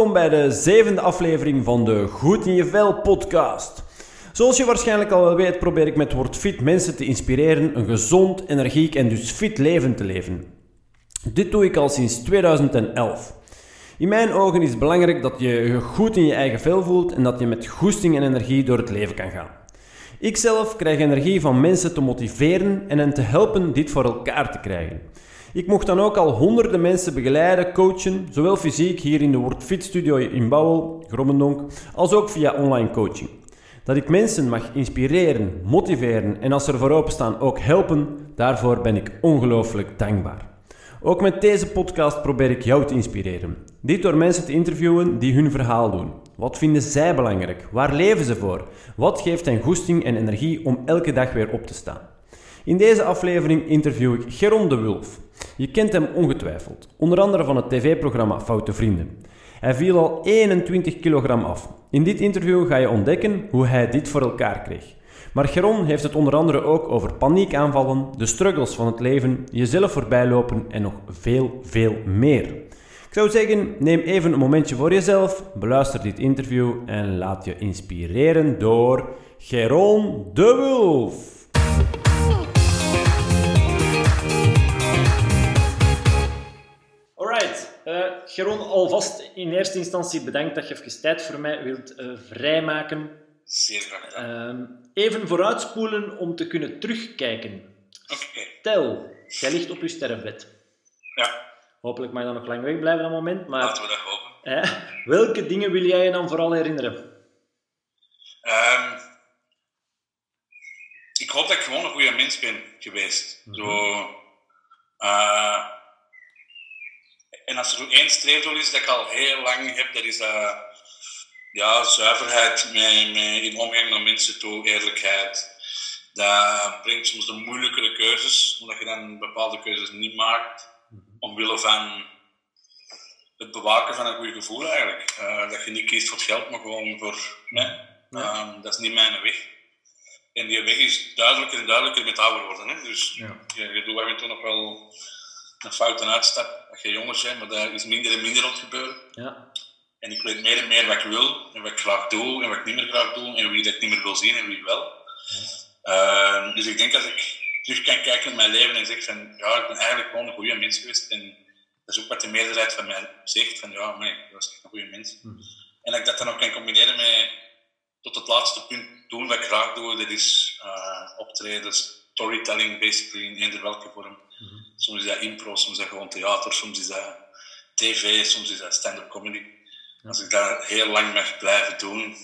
Welkom bij de zevende aflevering van de Goed in je Vel podcast. Zoals je waarschijnlijk al wel weet, probeer ik met Word Fit mensen te inspireren een gezond, energiek en dus fit leven te leven. Dit doe ik al sinds 2011. In mijn ogen is het belangrijk dat je je goed in je eigen vel voelt en dat je met goesting en energie door het leven kan gaan. Ik zelf krijg energie van mensen te motiveren en hen te helpen dit voor elkaar te krijgen. Ik mocht dan ook al honderden mensen begeleiden, coachen, zowel fysiek hier in de Word Fit Studio in Bouwel, Grommendonk, als ook via online coaching. Dat ik mensen mag inspireren, motiveren en als ze ervoor openstaan ook helpen, daarvoor ben ik ongelooflijk dankbaar. Ook met deze podcast probeer ik jou te inspireren. Dit door mensen te interviewen die hun verhaal doen. Wat vinden zij belangrijk? Waar leven ze voor? Wat geeft hen goesting en energie om elke dag weer op te staan? In deze aflevering interview ik Geron de Wulf. Je kent hem ongetwijfeld, onder andere van het tv-programma Foute Vrienden. Hij viel al 21 kilogram af. In dit interview ga je ontdekken hoe hij dit voor elkaar kreeg. Maar Geron heeft het onder andere ook over paniekaanvallen, de struggles van het leven, jezelf voorbijlopen en nog veel, veel meer. Ik zou zeggen, neem even een momentje voor jezelf, beluister dit interview en laat je inspireren door Geron de Wulf. Geron, alvast in eerste instantie bedankt dat je even tijd voor mij wilt uh, vrijmaken. Zeer graag gedaan. Uh, even vooruitspoelen om te kunnen terugkijken. Okay. Stel, jij ligt op je sterfbed. Ja. Hopelijk mag je dan nog lang wegblijven dat moment. Maar, Laten we dat hopen. Welke dingen wil jij je dan vooral herinneren? Um, ik hoop dat ik gewoon een goede mens ben geweest. Mm -hmm. Zo, uh, en als er één streefdoel is dat ik al heel lang heb, dat is uh, ja, zuiverheid met, met, in omgang naar mensen toe, eerlijkheid. Dat brengt soms de moeilijkere keuzes, omdat je dan bepaalde keuzes niet maakt, omwille van het bewaken van een goed gevoel eigenlijk. Uh, dat je niet kiest voor het geld, maar gewoon voor, nee, ja. um, dat is niet mijn weg. En die weg is duidelijker en duidelijker met ouder worden. Hè? Dus ja. je, je doet af en toe nog wel een foute uitstap als je jonger bent, maar daar is minder en minder rond gebeuren. Ja. En ik weet meer en meer wat ik wil, en wat ik graag doe, en wat ik niet meer graag doe, en wie dat ik niet meer wil zien en wie wel. Ja. Uh, dus ik denk dat ik terug kan kijken naar mijn leven en zeg van, ja, ik ben eigenlijk gewoon een goede mens geweest. En dat is ook wat de meerderheid van mij zegt, van ja, maar ik was echt een goede mens. Mm. En dat ik dat dan ook kan combineren met tot het laatste punt doen wat ik graag doe, dat is uh, optreden, storytelling basically in eender welke vorm. Mm -hmm. Soms is dat impro, soms is dat gewoon theater, soms is dat tv, soms is dat stand-up comedy. Als ik dat heel lang mag blijven doen,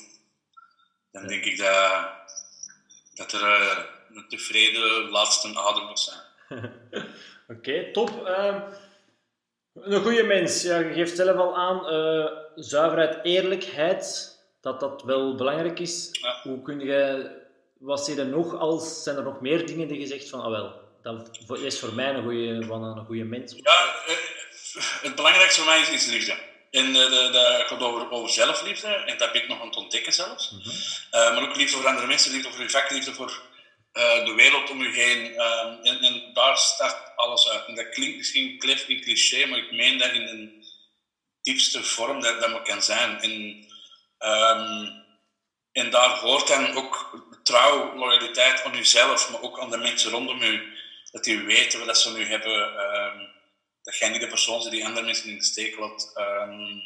dan denk ik dat, dat er uh, een tevreden laatste adem moet zijn. Oké, top. Ehm, een goede mens. Ja, je geeft zelf al aan, eh, zuiverheid, eerlijkheid, dat dat wel belangrijk is. Ja. Hoe kun je, wat zie je nog als, zijn er nog meer dingen die je zegt van, ah wel, dat is voor mij een goede, van een goede mens? Ja, eh, het belangrijkste voor mij is, is liefde. En de, de, het gaat over, over zelfliefde, en dat ben ik nog aan het ontdekken zelfs. Mhm. Uh, maar ook liefde voor andere mensen, liefde voor je vak, liefde voor uh, de wereld om je heen. Um, en, en, daar start alles uit. En dat klinkt misschien klef cliché, maar ik meen dat in een diepste vorm dat dat maar kan zijn. En, um, en daar hoort dan ook trouw, loyaliteit aan jezelf, maar ook aan de mensen rondom je. Dat die weten wat ze nu hebben. Um, dat jij niet de persoon bent die andere mensen in de steek laat. Um,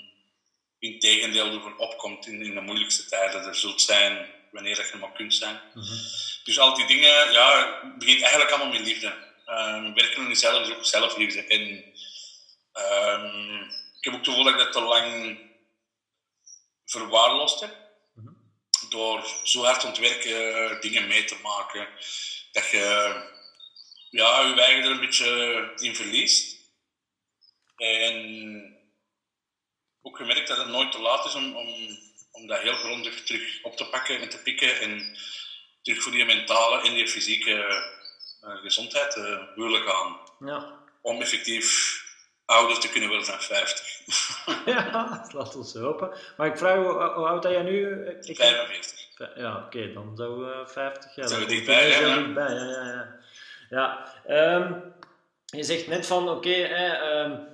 Integendeel ervoor opkomt in, in de moeilijkste tijden. Er zult zijn wanneer dat je maar kunt zijn. Mhm. Dus al die dingen, ja, het begint eigenlijk allemaal met liefde. Um, werken aan jezelf is ook zelfliefde. En um, ik heb ook het gevoel dat ik dat te lang verwaarloosd heb. Mhm. Door zo hard aan het werken, dingen mee te maken, dat je ja, je eigen er een beetje in verliest. En ook gemerkt dat het nooit te laat is om, om, om dat heel grondig terug op te pakken en te pikken. En terug voor die mentale en die fysieke uh, gezondheid te willen gaan. Ja. Om effectief ouder te kunnen worden dan 50. ja, laat ons hopen. Maar ik vraag, hoe, hoe oud ben jij nu? Ik, 45. Ja, oké, okay, dan zou uh, 50 jaar. Zijn we dichtbij, ja. dichtbij, ja, ja, ja. Ja um, je zegt net van, oké, okay, um,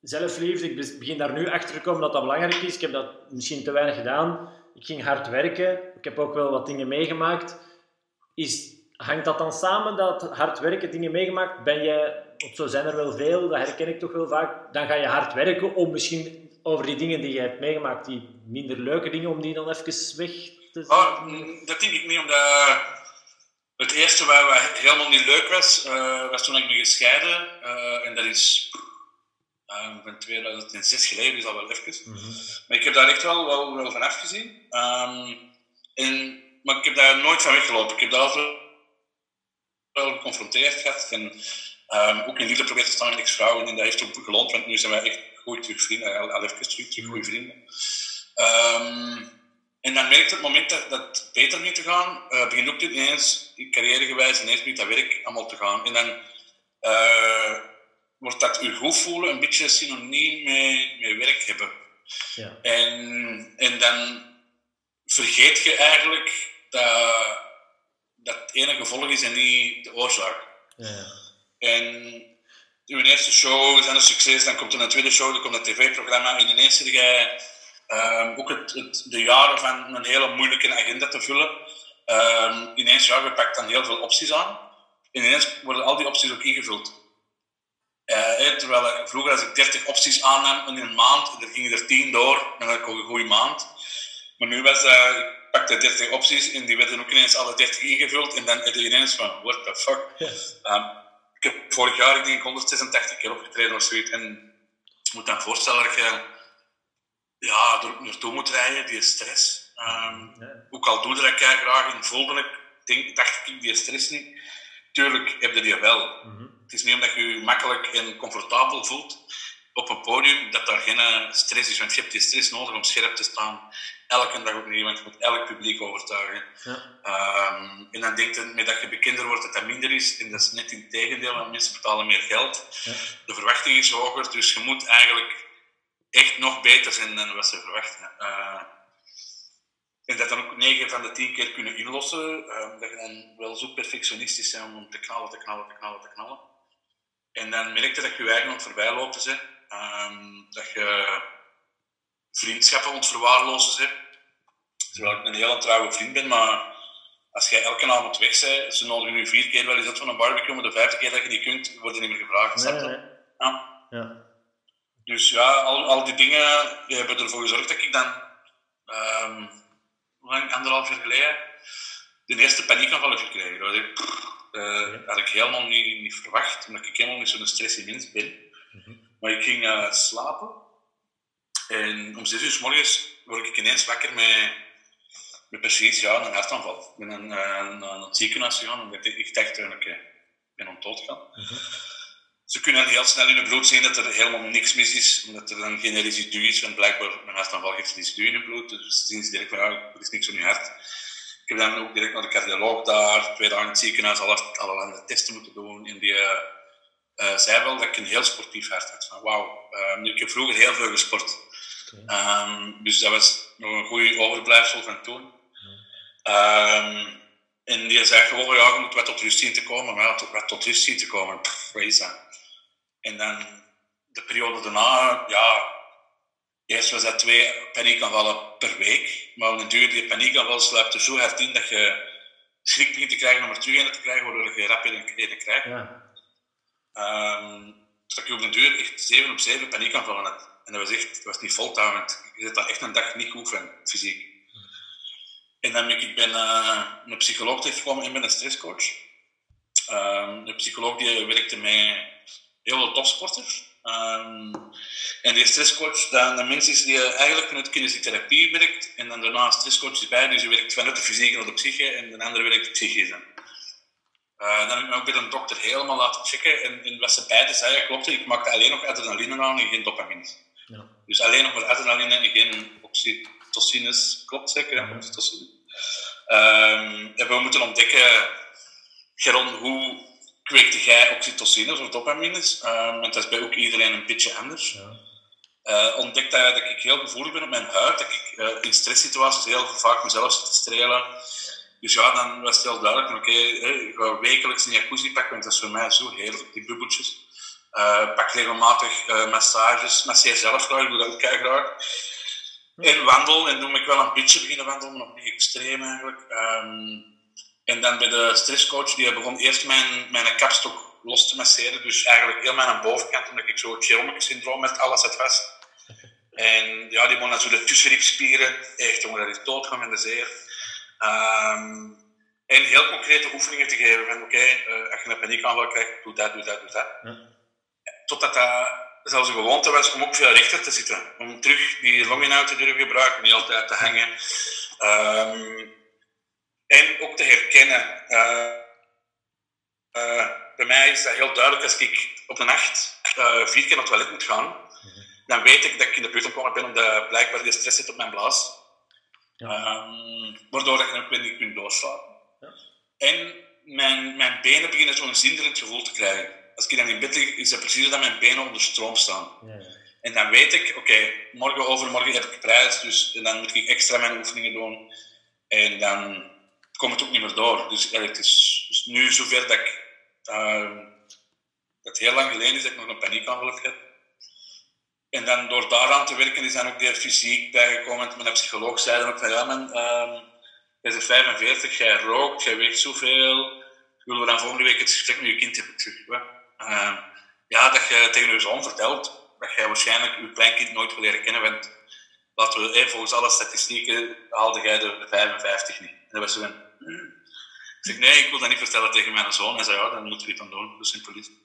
zelfliefde, ik begin daar nu achter te komen dat dat belangrijk is. Ik heb dat misschien te weinig gedaan. Ik ging hard werken. Ik heb ook wel wat dingen meegemaakt. Is, hangt dat dan samen, dat hard werken, dingen meegemaakt? Ben je, want zo zijn er wel veel, dat herken ik toch wel vaak. Dan ga je hard werken om misschien over die dingen die je hebt meegemaakt, die minder leuke dingen, om die dan even weg te zetten? Oh, dat denk ik niet, omdat het eerste waar helemaal niet leuk was, uh, was toen ik me gescheiden. Uh, en dat is uh, van 2006 geleden, dus al wel even. Mm -hmm. Maar ik heb daar echt wel, wel, wel van afgezien. Um, en, maar ik heb daar nooit van weggelopen. Ik heb daar altijd wel geconfronteerd gehad. En um, ook in liefde probeerd te staan met ex-vrouwen. En dat heeft ook geloond, want nu zijn wij echt goed terug vrienden. Al, al even terug, terug goede vrienden. Um, en dan merkt het moment dat, dat het beter begint te gaan, uh, begint ook ineens, carrièregewijs, ineens begint dat werk allemaal te gaan. En dan uh, wordt dat je goed voelen een beetje synoniem met, met werk hebben. Ja. En, en dan vergeet je eigenlijk dat, dat het ene gevolg is en niet de oorzaak. Ja. En uw eerste show is een succes, dan komt er een tweede show, dan komt een tv-programma en ineens zit jij Um, ook het, het, de jaren van een hele moeilijke agenda te vullen. Um, ineens, ja, je pakt dan heel veel opties aan. En ineens worden al die opties ook ingevuld. Uh, terwijl vroeger als ik 30 opties aannam in een maand, dan gingen er 10 door, dan had ik ook een goede maand. Maar nu was uh, ik pakte 30 opties en die werden ook ineens alle 30 ingevuld. En dan heb je ineens van, what the fuck. Yes. Um, ik heb vorig jaar, ik denk 186 keer opgetreden of zoiets. En je moet dan voorstellen dat je ja, er naartoe moet rijden, die stress. Um, ja. Ook al doe dat ik graag voelde ik, denk, dacht ik die stress niet. Tuurlijk heb je die wel. Mm -hmm. Het is niet omdat je je makkelijk en comfortabel voelt op een podium dat daar geen eh, stress is. Want je hebt die stress nodig om scherp te staan. Elke dag opnieuw, want je moet elk publiek overtuigen. Ja. Um, en dan denk je met dat je bekender wordt dat dat minder is. En dat is net in het tegendeel, want mensen betalen meer geld. Ja. De verwachting is hoger, dus je moet eigenlijk echt nog beter zijn dan wat ze verwachten. Uh, en dat dan ook 9 van de 10 keer kunnen inlossen. Uh, dat je dan wel zo perfectionistisch zijn om te knallen, te knallen, te knallen, te knallen. En dan merk je dat je je eigen voorbij lopen bent. Um, dat je vriendschappen ontverwaarlozen bent. Terwijl ik een heel trouwe vriend ben, maar als jij elke avond weg bent, ze nodigen nu vier keer wel eens uit van een barbecue, maar de vijfde keer dat je niet kunt, wordt je niet meer gevraagd. Nee, nee. Ja. ja. Dus ja, al, al die dingen die hebben ervoor gezorgd dat ik dan, um, lang, anderhalf jaar geleden, de eerste paniekaanval heb gekregen. Dat ik, uh, had ik helemaal niet, niet verwacht, omdat ik helemaal niet zo'n stressy mens ben. Mhm. Maar ik ging uh, slapen en om zes uur s morgens word ik ineens wakker met, met precies ja, een hartaanval. Ik ben een, een, het ziekenhuis gegaan omdat ik, ik dacht dat ik ben om dood gaan. Mhm ze kunnen heel snel in het bloed zien dat er helemaal niks mis is, omdat er dan geen residu is. Want blijkbaar, mijn hartaanval heeft residu in het bloed, dus zien ze direct van, ja, er is niks aan je hart. Ik heb dan ook direct naar de cardioloog daar, twee dagen in het ziekenhuis, alle, allerhande testen moeten doen. En die uh, zei wel dat ik een heel sportief hart had. Van, wauw, uh, ik heb vroeger heel veel gesport. Okay. Um, dus dat was nog een goede overblijfsel van toen. Um, en die zei gewoon, ja, je moet wat tot rust zien te komen. Maar ja, tot, wat tot rust zien te komen, pff, wat is dat? En dan de periode daarna, ja, eerst was dat twee paniekaanvallen per week. Maar op een duur die paniekaanval sluipt er zo hard in dat je schrik begint te krijgen om er terug in te krijgen, waardoor je rap in krijgt. Ja. Um, dat ik op een duur echt 7 op 7 paniekaanvallen had. En dat was echt, dat was niet voltouwend. Je zit dan echt een dag niet goed van, fysiek. En dan ben ik ben, uh, een psycholoog tegengekomen en ben een stresscoach. Um, de psycholoog die werkte met heel veel topsporters. Um, en die stresscoach, dat een mens is die eigenlijk vanuit kinesiotherapie werkt en dan daarna een stresscoach is bij, dus je werkt vanuit de fysiek naar de psyche en de andere werkt psychisch. Uh, dan heb ik me ook bij een dokter helemaal laten checken en, en wat ze beide zeiden klopt, ik maakte alleen nog adrenaline aan en geen dopamine. Ja. Dus alleen nog maar adrenaline en geen oxytocines, klopt zeker? Ja, oxytocine. Um, en we moeten ontdekken, Geron, hoe kweekte jij oxytocine of dopamines. Uh, want dat is bij ook iedereen een beetje anders. Ja. Uh, ontdekte dat ik heel gevoelig ben op mijn huid, dat ik uh, in stresssituaties heel vaak mezelf zit te strelen. Dus ja, dan was het heel duidelijk, oké, okay, ik ga wekelijks een jacuzzi pakken, want dat is voor mij zo heerlijk, die bubbeltjes. Uh, pak regelmatig massages, masseer zelf graag, ik doe dat ook graag. En wandel, en doe ik wel een beetje beginnen wandelen, nog niet extreem eigenlijk. Um, en dan bij de stresscoach, die begon eerst mijn, mijn kapstok los te masseren. Dus eigenlijk heel mijn bovenkant, omdat ik zo het syndroom met alles het vast. En ja, die begon dan zo de tussenribspieren. Echt, jongen, dat is doodgaan met de zeer. Um, en heel concrete oefeningen te geven van oké, okay, uh, als je een paniekaanval krijgt, doe dat, doe dat, doe dat. Totdat dat zelfs een gewoonte was om ook veel rechter te zitten. Om terug die longinhoud te durven gebruiken, niet altijd te hangen. Um, en ook te herkennen. Uh, uh, bij mij is dat heel duidelijk als ik op een nacht uh, vier keer naar het toilet moet gaan, mm -hmm. dan weet ik dat ik in de buurt ontkomen ben omdat blijkbaar de stress zit op mijn blaas. Ja. Um, waardoor ik weer niet kunt doorslapen. Ja. En mijn, mijn benen beginnen zo'n zinderend gevoel te krijgen. Als ik dan in bed lig, is het precies dat mijn benen onder stroom staan. Ja, en dan weet ik, oké, okay, morgen overmorgen heb ik prijs, dus dan moet ik extra mijn oefeningen doen. En dan komt het ook niet meer door. Dus het is, nu zover dat ik... Uh, het heel lang geleden is dat ik nog een paniekaanval heb En dan door daaraan te werken is dan ook de fysiek bijgekomen. Mijn psycholoog zei dan ook van, ja man, uh, bent 45, jij rookt, jij weegt zoveel. Willen we dan volgende week het gesprek met je kind hebben? Uh, ja, dat je tegen je zoon vertelt dat jij waarschijnlijk je kleinkind nooit wil leren kennen. Want laten we, eh, volgens alle statistieken haalde jij de 55 niet. Dat was zo ik zeg, nee, ik wil dat niet vertellen tegen mijn zoon. Hij zei, ja, dan moeten we het dan doen. Dus in politie.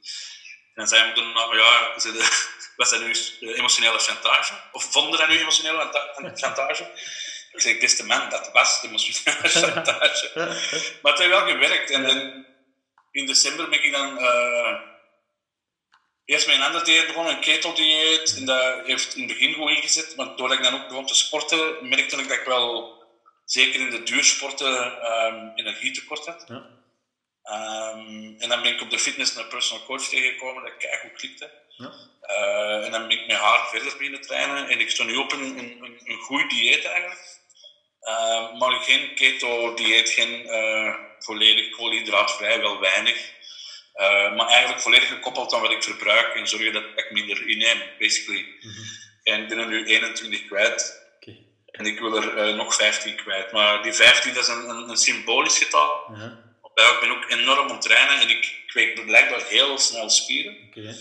En zei hij dan, nou, ja, was dat nu emotionele chantage? Of vonden dat nu emotionele chantage? Ik zeg, beste man, dat was emotionele chantage. maar het heeft wel gewerkt. En dan, in december ben ik dan uh, eerst met een ander dieet begonnen, een keteldieet. En dat heeft in het begin goed ingezet. Maar doordat ik dan ook begon te sporten, merkte ik dat ik wel zeker in de duursporten um, energietekort had. Ja. Um, en dan ben ik op de fitness naar personal coach tegengekomen, dat ik goed klikte. Ja. Uh, en dan ben ik met haar verder beginnen trainen en ik stond nu op een, een, een goed dieet eigenlijk. Uh, maar geen keto-dieet, geen uh, volledig koolhydraatvrij, wel weinig. Uh, maar eigenlijk volledig gekoppeld aan wat ik verbruik en zorgen dat ik minder inneem, basically. Mm -hmm. En ik ben er nu 21 kwijt. En ik wil er uh, nog 15 kwijt. Maar die 15 dat is een, een, een symbolisch getal. Ja. Ik ben ook enorm aan trainen en ik kweek blijkbaar heel snel spieren. Okay.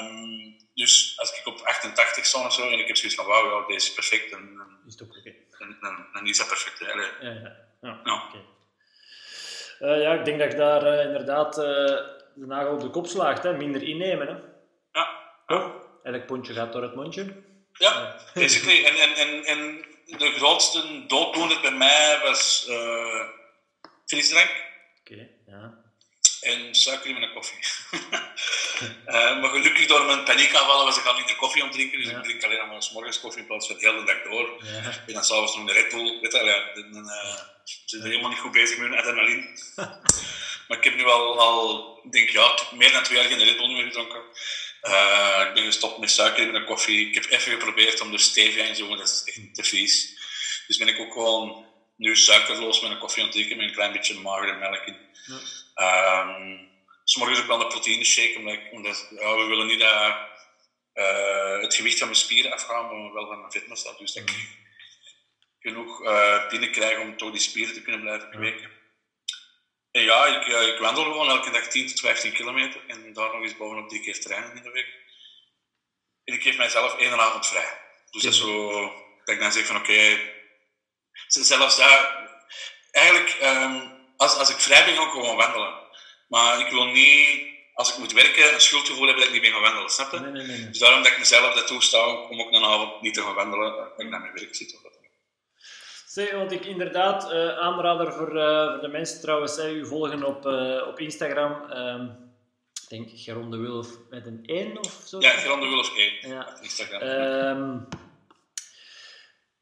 Um, dus als ik op 88 sta of zo en ik heb zoiets van wauw, ja, deze is perfect, dan, is, het ook okay. dan, dan, dan is dat perfect. Ja, ja, ja. ja. ja. Okay. Uh, ja, ik denk dat je daar uh, inderdaad uh, de nagel op de kop slaagt. Hè? Minder innemen. Hè? Ja. Elk pondje gaat door het mondje. Ja, basically. En, en, en, en de grootste dooddoener bij mij was uh, frisdrank. Oké, okay, ja. En suiker in mijn koffie. uh, maar gelukkig door mijn paniekaanvallen was ik al minder koffie aan drinken. Dus ja. ik drink alleen maar s morgens koffie in plaats van de hele dag door. Ja. En dan s'avonds nog een Red Bull. Weet je, ja, dan uh, zit er helemaal niet goed bezig met mijn adrenaline. maar ik heb nu al, al denk ja, meer dan twee jaar geen Red Bull meer gedronken. Uh, ik ben gestopt met suiker in mijn koffie. Ik heb even geprobeerd om er stevia in te doen, dat is echt te vies. Dus ben ik ook gewoon nu suikerloos met een koffie drinken met een klein beetje magere melk in. Ja. Um, ook wel een proteïne shake, omdat, ik, omdat ja, we willen niet dat uh, het gewicht van mijn spieren afgaan, maar wel van mijn vetmassa. Dus dat ik mm. genoeg uh, binnenkrijg om toch die spieren te kunnen blijven kweken. En ja, ik, ik wandel gewoon elke dag 10 tot 15 kilometer en daar nog eens bovenop drie keer trainen in de week. En ik geef mijzelf één avond vrij. Dus dat is zo dat ik dan zeg van oké, okay, zelfs daar, eigenlijk um, als, als ik vrij ben, ga ik gewoon wandelen. Maar ik wil niet, als ik moet werken, een schuldgevoel hebben dat ik niet ben gaan wandelen, snap je? Nee, nee, nee. Dus daarom dat ik mezelf dat toesta om ook een avond niet te gaan wandelen, dat ik naar mijn werk zit. Of Zeg, want ik inderdaad uh, aanrader voor, uh, voor de mensen trouwens, hè, u volgen op, uh, op Instagram. Um, ik denk Geron de Wulf met een 1 of zo. Ja, Geron de Wulf 1 ja. Instagram. Um,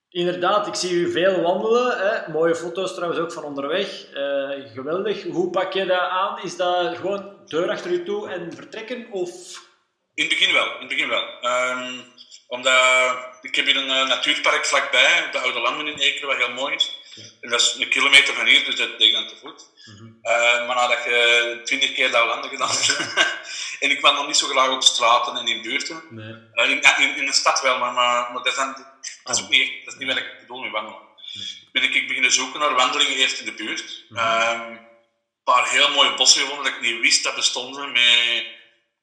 inderdaad, ik zie u veel wandelen. Hè. Mooie foto's trouwens ook van onderweg. geweldig. Hoe pak je dat aan? Is dat gewoon deur achter u toe en vertrekken? Of... In het begin wel. In het begin wel. Um, omdat ik heb hier een uh, natuurpark vlakbij, de Oude Landen in Ekeren, wat heel mooi is. En dat is een kilometer van hier, dus dat deed ik dan te voet. Eh, maar nadat je twintig keer dat landen gedaan hebt, en ik wandel niet zo graag op straten en in buurten. Nee. Eh, in, in, in een stad wel, maar, maar, maar dat, is dan, dat is ook Oh. niet, dat is niet wat ik bedoel met wandelen. Ben ik, ik beginnen zoeken naar wandelingen eerst in de buurt. Ehm, een paar heel mooie bossen gevonden dat ik niet wist dat bestonden. Met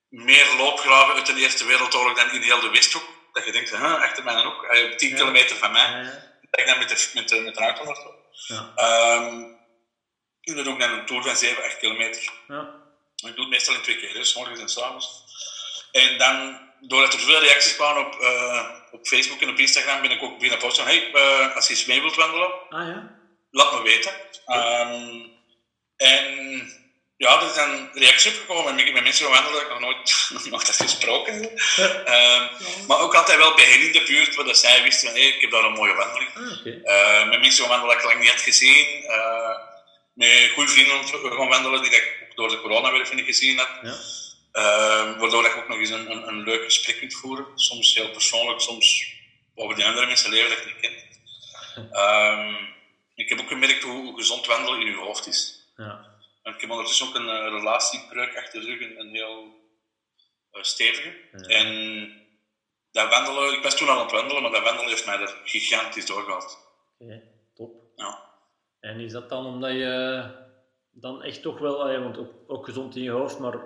meer loopgraven uit de Eerste Wereldoorlog dan in heel de Westhoek. Dat je denkt, huh, achter mij dan ook, eh, 10 Ja. kilometer van mij. Dat ik dan met de, met de, met de auto naartoe. Ja. Ehm, ik doe ook dan een tour van 7, 8 kilometer. Ja. Ik doe het meestal in twee keer, dus morgens en s'avonds. En dan, doordat er veel reacties kwamen op, eh, op Facebook en op Instagram, ben ik ook binnen posten van, hey, eh, als je eens mee wilt wandelen, Ah ja? laat me weten. Ehm, en ja, er zijn reacties opgekomen met, met mensen gaan wandelen, ik heb nog nooit, nog nooit gesproken. Ehm, maar ook altijd wel bij hen in de buurt, waar zij wisten van, hey, ik heb daar een mooie wandeling. Ah, oké. Eh, met mensen wandelen dat ik lang niet had gezien. Eh, met goede vrienden gaan wandelen die ik ook door de coronawerf niet gezien had. Ja. Eh, waardoor je ook nog eens een, een, een leuk gesprek kunt voeren. Soms heel persoonlijk, soms over die andere mensen leven dat je niet kent. Ehm, ik heb ook gemerkt hoe, hoe gezond wandelen in je hoofd is. Ja. Ik heb ondertussen ook een eh, relatiebreuk achter de rug, een, een heel eh, stevige. Ja. En dat wandelen, ik was toen al aan het wandelen, maar dat wandelen heeft mij er gigantisch doorgehaald. Oké, top. Ja. En is dat dan omdat je dan echt toch wel, want ook, ook gezond in je hoofd, maar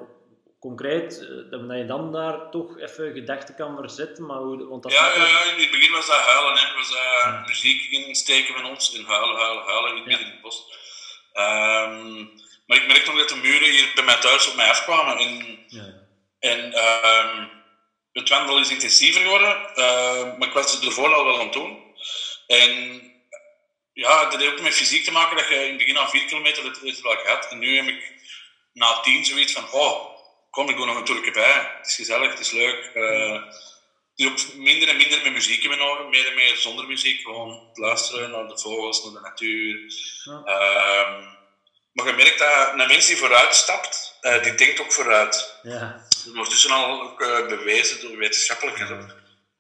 concreet, eh, dat je dan daar toch even gedachten kan verzetten, maar hoe, want dat Ja, ja, ja, in het begin was dat huilen. Hè. Was dat Ja. muziek insteken van ons en huilen, huilen, huilen in het Ja. midden in het bos. Ehm, maar ik merkte nog dat de muren hier bij mij thuis op mij afkwamen. En, Ja, en ehm, het wandelen is intensiever geworden, ehm, maar ik was het ervoor al wel aan het doen. En ja, dat heeft ook met fysiek te maken dat je in het begin al vier kilometer het, wel gehad. En nu heb ik na tien zoiets van, oh, kom, ik doe nog een toertje bij. Het is gezellig, het is leuk. Het is ook minder en minder met muziek in mijn oren, meer en meer zonder muziek. Gewoon luisteren naar de vogels, naar de natuur. Ja. Ehm, maar je merkt dat een mens die vooruit stapt, eh, die denkt ook vooruit. ja. Dat wordt dus al ook eh, bewezen door wetenschappelijken.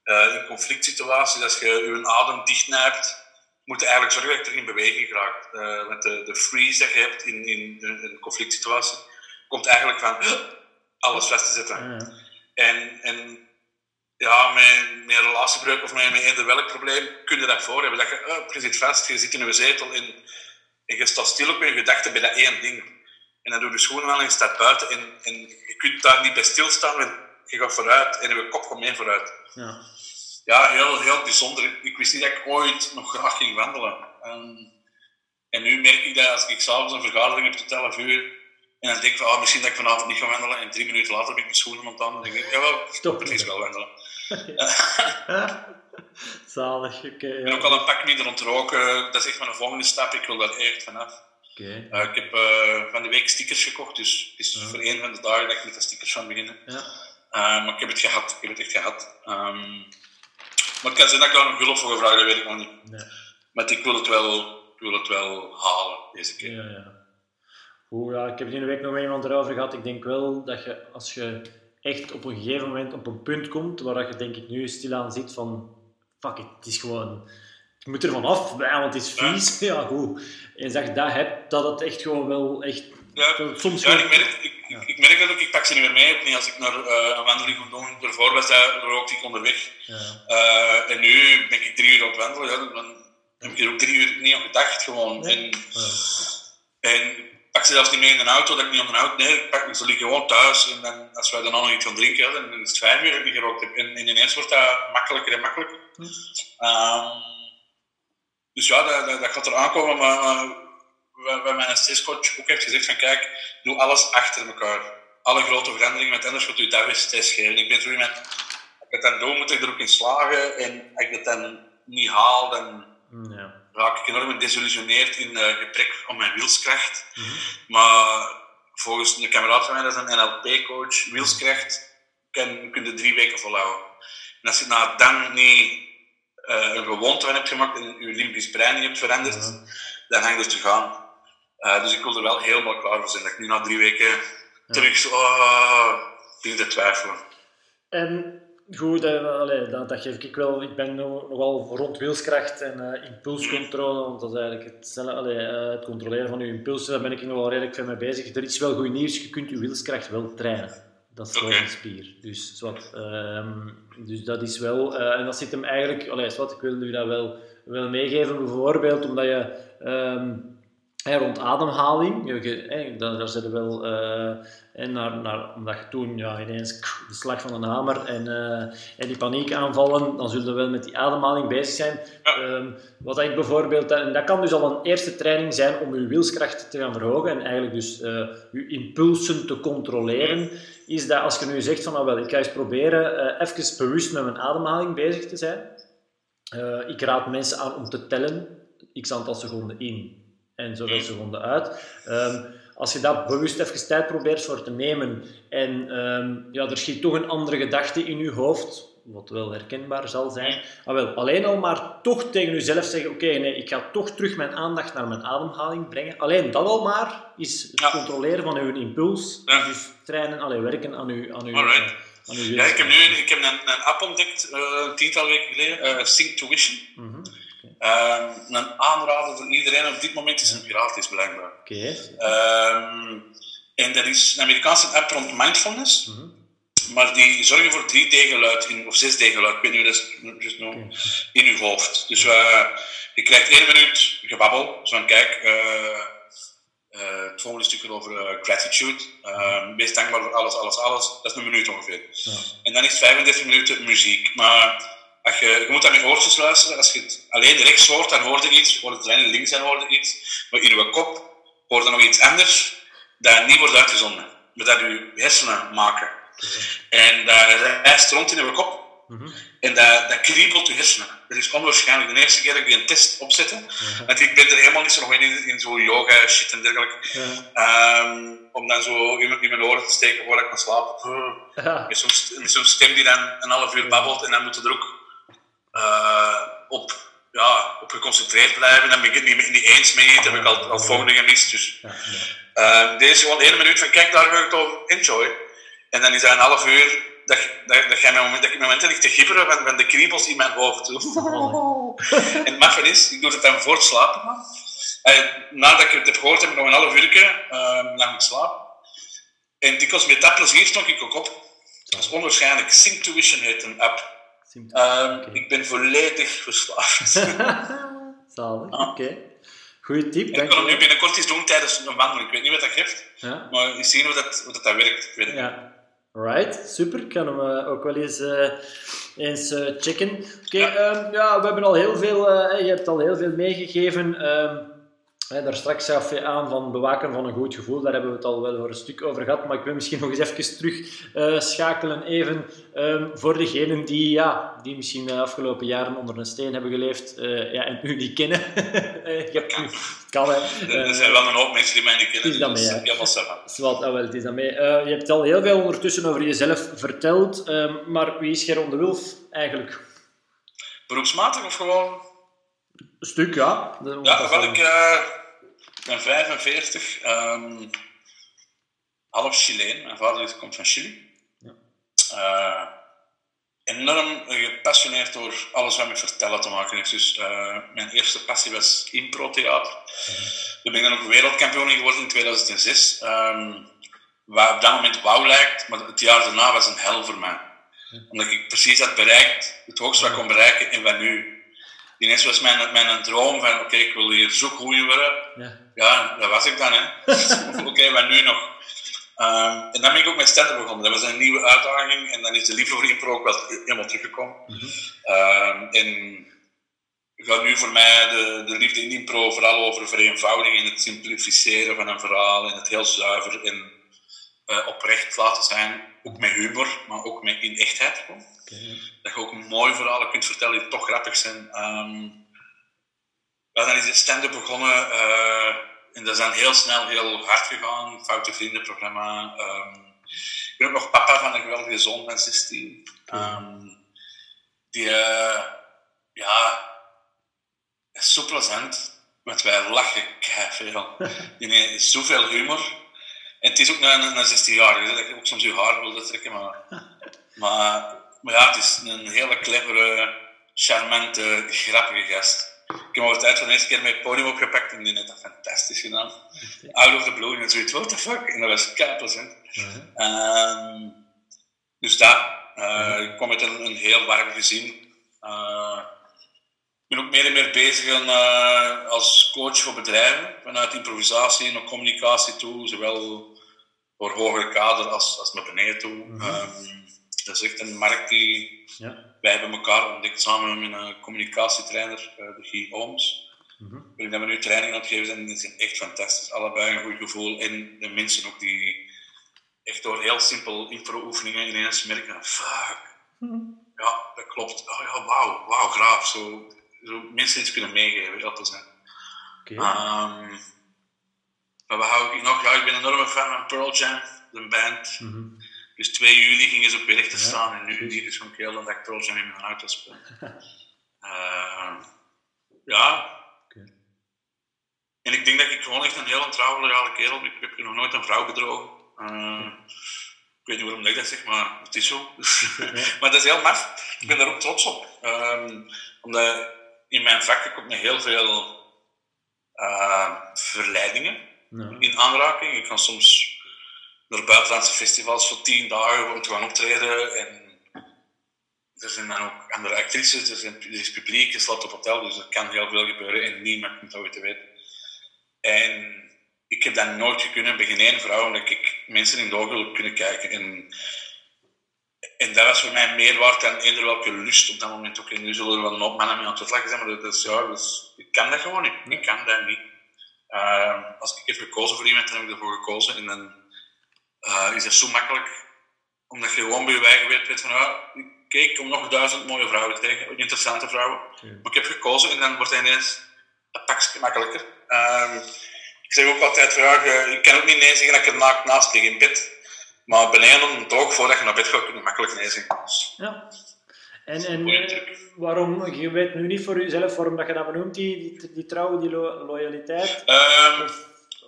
Eh, in conflict situaties, als je je adem dichtnijpt, moet je eigenlijk zorgen dat je terug in beweging raakt. Want de, de freeze dat je hebt in, in, in een conflict situatie, komt eigenlijk van alles vast te zetten. Ja. En, en ja, met, met een relatiebreuk of met, met eender welk probleem kun je dat voor hebben. Dat je, oh, je zit vast, je zit in een zetel en, en je staat stil op je gedachten bij dat één ding. En dan doe je schoenen aan en je staat buiten en, en je kunt daar niet bij stilstaan, want je gaat vooruit en je kop komt mee vooruit. Ja. Ja, heel, heel bijzonder. Ik wist niet dat ik ooit nog graag ging wandelen. Ehm, en nu merk ik dat als ik s'avonds een vergadering heb tot 11 uur, en dan denk ik van, ah, misschien dat ik vanavond niet ga wandelen, en drie minuten later ben ik mijn schoenen aan het aan, en dan denk ik, jawel, Stop. ik wel wandelen. Zalig, oké. Ik ben ook al een pak minder ontroken. Dat is echt mijn volgende stap. Ik wil daar echt vanaf. Oké. Eh, ik heb eh, van de week stickers gekocht, dus het is Ja. voor één van de dagen dat ik met de stickers ga beginnen. Ja. Eh, maar ik heb het gehad. Ik heb het echt gehad. Ehm, maar het kan zijn dat ik daar nog hulp voor gevraagd dat weet ik nog niet. Nee. Maar ik wil het wel, ik wil het wel halen deze keer. Ja, ja. Oeh, ja, ik heb die week nog met iemand erover gehad. Ik denk wel dat je, als je echt op een gegeven moment op een punt komt waar je denk ik nu stilaan zit van fuck it, het is gewoon... Ik moet er vanaf, want het is vies. Ja, goed. En je dat hebt, dat het echt gewoon wel echt... Ja, Soms ja ik, merk, ik, ik, ik merk dat ook. Ik pak ze niet meer mee. Niet als ik naar eh, een wandeling moet doen. Daarvoor was dat, rookte ik onderweg. Ja. Eh, en nu ben ik drie uur op wandelen. Ja, dan heb ik er ook drie uur niet aan gedacht. Gewoon. Nee. En, en ik pak ze zelfs niet mee in de auto, dat ik niet aan de auto. Nee, ik pak, ze liggen gewoon thuis. En dan, als wij dan nog iets gaan drinken, dan is het vijf uur dat ik niet gerookt heb. En, en ineens wordt dat makkelijker en makkelijker. Hm. Ehm, dus ja, dat, dat, dat gaat er aankomen. Maar wat, wat mijn stresscoach ook heeft gezegd: van kijk, doe alles achter elkaar. Alle grote veranderingen, want anders gaat u dat weer stress geven. Ik ben zo iemand, als ik dat dan doe, moet ik er ook in slagen. En als ik dat dan niet haal, dan Ja. raak ik enorm gedesillusioneerd in uh, gebrek aan mijn wilskracht. Mhm. Maar volgens een kameraad van mij, dat is een NLP-coach, wilskracht kan, kun je drie weken volhouden. En als je na dan niet uh, een gewoonte van hebt gemaakt en je limbisch brein niet hebt veranderd, Ja. dan hang je er terug aan. Uh, dus ik wil er wel helemaal klaar voor zijn. Dat ik nu na drie weken terug zo, begin te twijfelen. En Goed, eh, allee, dat, dat geef ik wel. Ik ben nog- nogal rond wilskracht en eh, impulscontrole, want dat is eigenlijk het, allee, eh, het controleren van je impulsen, daar ben ik nog wel redelijk veel mee bezig. Er is wel goed nieuws, je kunt je wilskracht wel trainen. Dat is Oké. een spier. Dus, zwart, ehm, dus dat is wel, eh, en dat zit hem eigenlijk, allee, zwart, ik wil u dat wel, wel meegeven, bijvoorbeeld omdat je ehm, rond ademhaling, je, hè, daar, daar zitten wel, eh, en naar, naar, omdat je toen ja, ineens de slag van een hamer en, eh, en die paniek aanvallen, dan zullen we wel met die ademhaling bezig zijn. Ja. Ehm, wat ik bijvoorbeeld, en dat kan dus al een eerste training zijn om je wilskracht te gaan verhogen en eigenlijk dus eh, je impulsen te controleren, is dat als je nu zegt van nou wel, ik ga eens proberen eh even bewust met mijn ademhaling bezig te zijn. Ik raad mensen aan om te tellen, x aantal seconden in en zoveel seconden uit. Ehm, als je dat bewust even tijd probeert voor te nemen en ehm, ja, er schiet toch een andere gedachte in je hoofd, wat wel herkenbaar zal zijn, ah, wel, alleen al maar toch tegen jezelf zeggen, oké, nee, ik ga toch terug mijn aandacht naar mijn ademhaling brengen. Alleen dat al maar is het Ja. controleren van uw impuls, Ja. dus trainen, allee, werken aan uw, aan uw, Alright. aan uw Ja, ik heb nu ik heb een, een app ontdekt, eh, een tiental weken geleden, eh Sync Tuition. Mhm. Ehm, een aanrader voor iedereen op dit moment is een gratis blijkbaar. Oké. Ehm, en dat is een Amerikaanse app rond mindfulness. Mhm. Maar die zorgen voor 3D-geluid, in- of 6D-geluid, ik weet niet hoe dat is noemen, in je hoofd. Dus eh, je krijgt één minuut gebabbel, zo van kijk, eh, eh, het volgende stukje over gratitude, Eh, wees dankbaar voor alles, alles, alles, dat is een minuut ongeveer. Ja. En dan is het 35 minuten muziek. Maar als je, je moet aan je oortjes luisteren, als je het alleen rechts hoort, dan hoor je iets, hoort het alleen links, dan hoor je iets. Maar in je kop hoort er nog iets anders, dat niet wordt uitgezonden, maar dat je hersenen maken. En dat reist rond in je kop. Mhm. En dat, dat kriebelt je hersenen. Dat is onwaarschijnlijk. De eerste keer dat ik een test opzette, want ik ben er helemaal niet zo nog in, in zo'n yoga shit en dergelijke. Ehm, om dan zo iemand in mijn oren te steken voordat ik kan slapen. Met zo'n stem die dan een half uur babbelt en dan moet er ook eh, op, ja, op geconcentreerd blijven. Dan ben ik het niet, niet eens mee. Dat heb ik al, al volgende gemist. Dus Ja. Ehm, deze gewoon één minuut van kijk, daar wil ik toch enjoy. En dan is dat een half uur dat, dat, dat, jij mijn moment, dat ik momenten te gibberen van, van de kriebels in mijn hoofd. en het maffe is, ik doe het dan voor het slapen gaan. Eh, nadat ik het heb gehoord, heb ik nog een half uur uh, naar moet slapen. En dikwijls met dat plezier stond ik ook op. Dat is onwaarschijnlijk. Synctuition heet een app. Ehm. Ik ben volledig verslaafd. Zalig, oké. Goeie tip, En ik kan nu binnenkort eens doen tijdens een wandeling. Ik weet niet wat dat geeft, Ja. maar eens zien hoe dat, hoe dat, dat werkt. Ik. Ja. Right, super. Ik kan hem eh, ook wel eens, eh, eens eh, checken. Oké, Ja. ehm, ja, we hebben al heel veel, je hebt al heel veel meegegeven. Ehm, hè, daar straks gaf je aan van bewaken van een goed gevoel. Daar hebben we het al wel voor een stuk over gehad. Maar ik wil misschien nog eens even terug eh, schakelen even ehm, voor degenen die, ja, die misschien de afgelopen jaren onder een steen hebben geleefd eh, ja, en u niet kennen. Eh, nu, kan hè. Er, zijn wel een hoop mensen die mij niet kennen. is dat dus mee, savant. Zwat, ah, wel, het is dat mee. Je hebt al heel veel ondertussen over jezelf verteld, ehm, maar wie is Geron de Wulf eigenlijk? Beroepsmatig of gewoon? Een stuk, ja. De- Ja, wel, wel- ik eh, ben 45, ehm, half Chileen. Mijn vader komt van Chili. Ja. Eh, enorm gepassioneerd door alles wat met vertellen te maken heeft. Dus eh, mijn eerste passie was impro-theater. Daar ben ik dan ook wereldkampioen in geworden in 2006. ehm, wat op dat moment wauw lijkt, maar het jaar daarna was een hel voor mij. Omdat ik precies had bereikt, het hoogste wat ik kon bereiken en wat nu. Ineens was mijn, mijn droom van, oké, ik wil hier zo goed in worden. Ja. Ja, dat was ik dan, hè. Oké, maar nu nog. Ehm, en dan ben ik ook met stand begonnen. Dat was een nieuwe uitdaging. En dan is de liefde voor impro ook wel helemaal teruggekomen. Ehm, en gaat nu voor mij de, de liefde in impro vooral over vereenvoudiging en het simplificeren van een verhaal. En het heel zuiver en eh, oprecht laten zijn. Ook met humor, maar ook met in echtheid. gewoon. Dat je ook mooie verhalen kunt vertellen die toch grappig zijn. Ehm, ja, dan is de stand-up begonnen. eh, en dat is dan heel snel heel hard gegaan. Foute Vriendenprogramma. Ehm ik ben ook nog papa van een geweldige zoon van 16. Ehm, die, eh, ja, is zo plezant. Want wij lachen veel. Die heeft zoveel humor. En het is ook een, een 16-jarige, dat ik ook soms je haar wilde trekken. Maar, maar maar ja, het is een hele clevere, charmante, grappige gast. Ik heb hem over tijd van de eerste keer met het podium opgepakt en die heeft dat fantastisch gedaan. Out of the blue en zoiets, what the fuck? En dat was kei plezant. Ehm, dus dat, eh, ik met een, een heel warm gezin. Eh, ik ben ook meer en meer bezig aan, eh, als coach voor bedrijven, vanuit improvisatie en communicatie toe, zowel voor hogere kader als, als naar beneden toe. Ehm, dat is echt een markt die Ja. wij hebben elkaar ontdekt samen met een communicatietrainer, de Guy Ooms. Mhm. Waarin dat we nu training aan het geven zijn, die zijn echt fantastisch. Allebei een goed gevoel. En de mensen ook die echt door heel simpel impro-oefeningen ineens merken, fuck, ja, dat klopt. Oh ja, wauw, wauw, graaf. Zo, zo mensen iets kunnen meegeven, plezant. Oké. Ehm, maar wat hou ik nog? Ja, ik ben een enorme fan van Pearl Jam, de band. Mhm. Dus 2 juli gingen ze op weer te Ja, staan en nu precies. niet. Dus gewoon heel dat ik Jam in mijn auto speel. Ehm, ja. En ik denk dat ik gewoon echt een heel trouwe, kerel ben. Ik heb nog nooit een vrouw bedrogen. Ehm, ik weet niet waarom ik dat zeg, maar het is zo. maar dat is heel maf. Ik ben daar ook trots op. Ehm, omdat in mijn vak ik ook met heel veel verleidingen Ja. in aanraking. Ik kan soms naar buitenlandse festivals voor tien dagen om te gaan optreden. En er zijn dan ook andere actrices, er, zijn, er is publiek, je slaat op hotel, dus er kan heel veel gebeuren en niemand komt ooit te weten. En ik heb dat nooit bij geen één vrouw, omdat ik mensen in de ogen wil kunnen kijken. En, en dat was voor mij meer waard dan eender welke lust op dat moment ook. En nu zullen er wel hoop mannen mee aan het lachen zijn, maar dat is, ja, dus, ik kan dat gewoon niet. Ik kan dat niet. Ehm, als ik heb gekozen voor iemand, dan heb ik ervoor gekozen. En dan eh, is dat zo makkelijk, omdat je gewoon bij je eigen weet, weet van, ja, kijk, ik kom nog duizend mooie vrouwen tegen, interessante vrouwen. Maar ik heb gekozen en dan wordt hij ineens een pakje makkelijker. Ehm, ik zeg ook altijd, ja, je, je kan ook niet nee zeggen dat ik er naakt naast lig in bed. Maar beneden een toog, voordat je naar bed gaat, kun je makkelijk nee zeggen. Dus, Ja. En, en eh, waarom, je weet nu niet voor jezelf waarom dat je dat benoemt, die, die, die trouw, die lo- loyaliteit. ehm,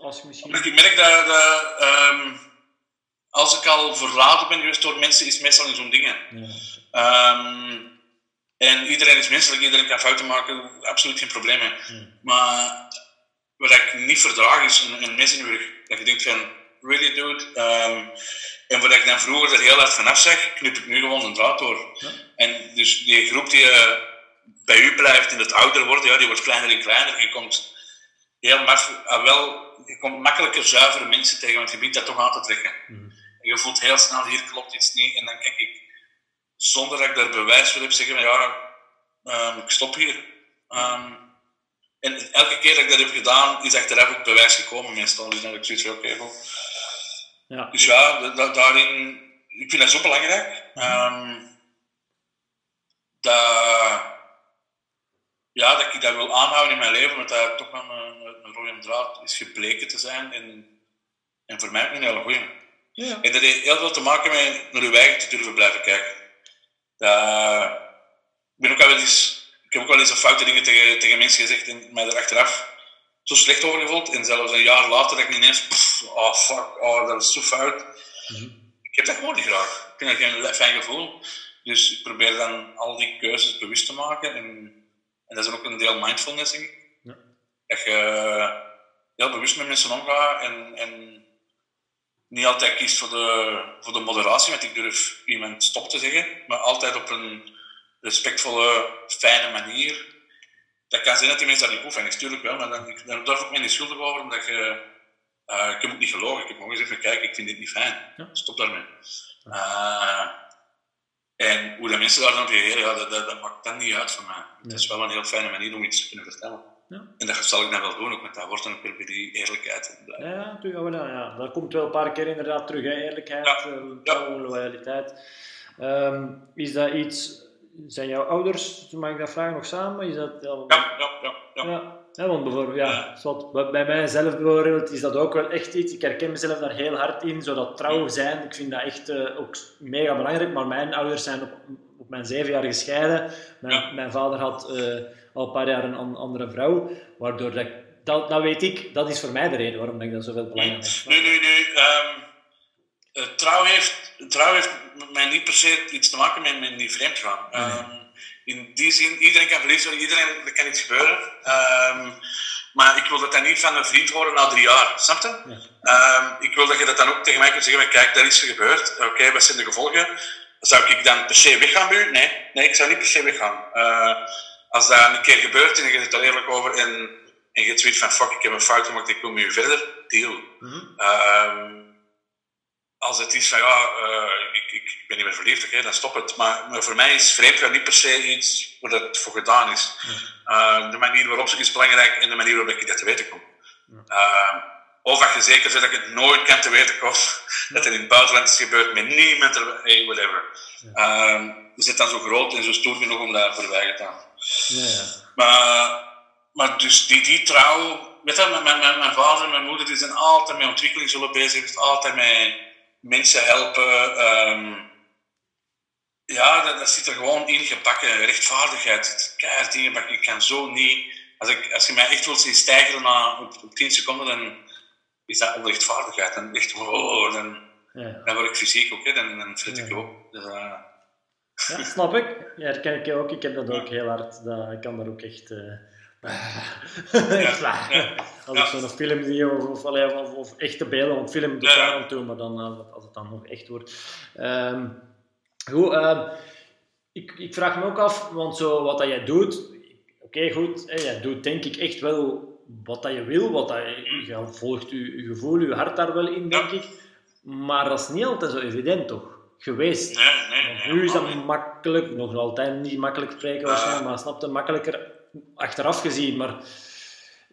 als je misschien... ik merk dat, dat ehm, als ik al verraden ben geweest door mensen, is meestal in zo'n dingen. Ja. Ehm, en iedereen is menselijk, iedereen kan fouten maken, absoluut geen probleem mee. Maar wat ik niet verdraag is een, een mes in je rug. Dat je denkt van, really dude. Ehm, en wat ik dan vroeger er heel hard vanaf zag, knip ik nu gewoon een draad door. Ja. En dus die groep die eh, bij u blijft in het ouder worden, ja, die wordt kleiner en kleiner. Je komt heel maf, ah, wel, je komt makkelijker zuivere mensen tegen, want je begint dat toch aan te trekken. Mhm. En je voelt heel snel, hier klopt iets niet. En dan kijk ik, zonder dat ik daar bewijs voor heb, zeggen van ja, ehm, ik stop hier. Ehm, en elke keer dat ik dat heb gedaan, is achteraf ook bewijs gekomen meestal. Dus dan heb ik zoiets van, oké. Ja. Dus ja, da- da- daarin, ik vind dat zo belangrijk. Ehm, dat, ja, dat ik dat wil aanhouden in mijn leven, omdat dat toch wel een, een rode draad is gebleken te zijn. En, en voor mij ook een hele goeie. Ja. En dat heeft heel veel te maken met naar uw eigen te durven blijven kijken. Dat- ik, ben ook al wel eens, ik heb ook wel eens een foute dingen tegen, tegen mensen gezegd en mij er achteraf zo slecht over gevoeld. En zelfs een jaar later dat ik niet eens, pff, oh fuck, oh, dat is zo fout. Mhm. Ik heb dat gewoon niet graag. Ik vind dat geen fijn gevoel. Dus ik probeer dan al die keuzes bewust te maken. En, en dat is ook een deel mindfulness, denk ik. Ja. Dat je heel bewust met mensen omgaat en, en niet altijd kiest voor de, voor de moderatie, want ik durf iemand stop te zeggen, maar altijd op een respectvolle, fijne manier. Dat kan zijn dat die mensen dat niet goed vinden, natuurlijk wel, maar dan, durf ik me niet schuldig over, omdat je... eh, ik heb ook niet gelogen, ik heb gewoon gezegd, van, kijk, ik vind dit niet fijn. Ja. Stop daarmee. Eh, en hoe de mensen daar dan reageren, ja, dat, dat, dat maakt dan niet uit voor mij. Het is wel een heel fijne manier om iets te kunnen vertellen. Ja. En dat zal ik dan wel doen, ook met dat woord en weer bij die eerlijkheid. En blijven. Ja, ja, natuurlijk, ja, ja, dat komt wel een paar keer inderdaad terug, hè. eerlijkheid, Ja. eh, loyaliteit. Ehm, is dat iets, zijn jouw ouders, mag ik dat vragen, nog samen? Is dat, ja, Ja, ja, ja. ja. Ja, ja, want bijvoorbeeld, ja, bij- mijzelf bijvoorbeeld is dat ook wel echt iets. Ik herken mezelf daar heel hard in, zo dat trouw zijn. Ik vind dat echt eh, ook mega belangrijk. Maar mijn ouders zijn op, op mijn zeven jaar gescheiden. Mijn, mijn vader had eh, al een paar jaar een an- andere vrouw. Waardoor dat, dat weet ik, dat is voor mij de reden waarom ik dat zoveel belangrijk vind. Nu, nu, nu. ehm, Uh, trouw, heeft, trouw heeft met mij niet per se iets te maken met, met niet vreemd gaan. Ehm, in die zin, iedereen kan verliefd worden, iedereen, er kan iets gebeuren. Ehm, maar ik wil dat dan niet van een vriend horen na drie jaar, snap je? Ik wil dat je dat dan ook tegen mij kunt zeggen, kijk, dat is er gebeurd. Oké, wat zijn de gevolgen? Zou ik dan per se weggaan bij u? Nee, nee ik zou niet per se weggaan. Uh, als dat een keer gebeurt en je zit er eerlijk over en, en je zoiets van, fuck, ik heb een fout gemaakt, ik wil met u verder, deal. Mm als het is van ja, uh, ik, ik, ben niet meer verliefd, oké, dan stop het. Maar, maar voor mij is vreemdgaan niet per se iets waar dat voor gedaan is. Uh, de manier waarop ze is belangrijk en de manier waarop ik dat te weten kom. Uh, of dat je zeker zit dat ik het nooit kan te weten kom, dat er in het buitenland is gebeurd met niemand, hey, whatever. Je zit dan zo groot en zo stoer genoeg om daar voorbij te gaan. Ja, maar, maar dus die, die trouw, weet je, mijn, mijn, mijn vader en mijn moeder die zijn altijd met ontwikkeling zullen bezig, altijd met mensen helpen. Um, ja, dat, dat, zit er gewoon in gebakken. Rechtvaardigheid. Keihard ingebakken. Ik kan zo niet... Als, ik, als je mij echt wilt zien stijgen na, op, op 10 seconden, dan is dat onrechtvaardigheid. Dan echt, oh, dan, ja. dan word ik fysiek ook, hè. dan, dan flit ik op. Dus, uh... Ja, snap ik. Ja, dat ken ik ook. Ik heb dat ook heel hard. Dat, ik kan daar ook echt... Uh ja, Als ik zo'n film zie of, of, of, of, echte beelden, want film doet daar aan toe, maar dan, als het dan nog echt wordt. Um, goed, um, ik, ik vraag me ook af, want zo, wat dat jij doet, oké goed, hè, jij doet denk ik echt wel wat dat je wil, wat dat je, je volgt je, je, gevoel, je hart daar wel in, denk ik. Maar dat is niet altijd zo evident, toch? Geweest. Nee, nee, nee, nu is dat makkelijk, nog altijd niet makkelijk spreken waarschijnlijk, maar snap je, makkelijker achteraf gezien, maar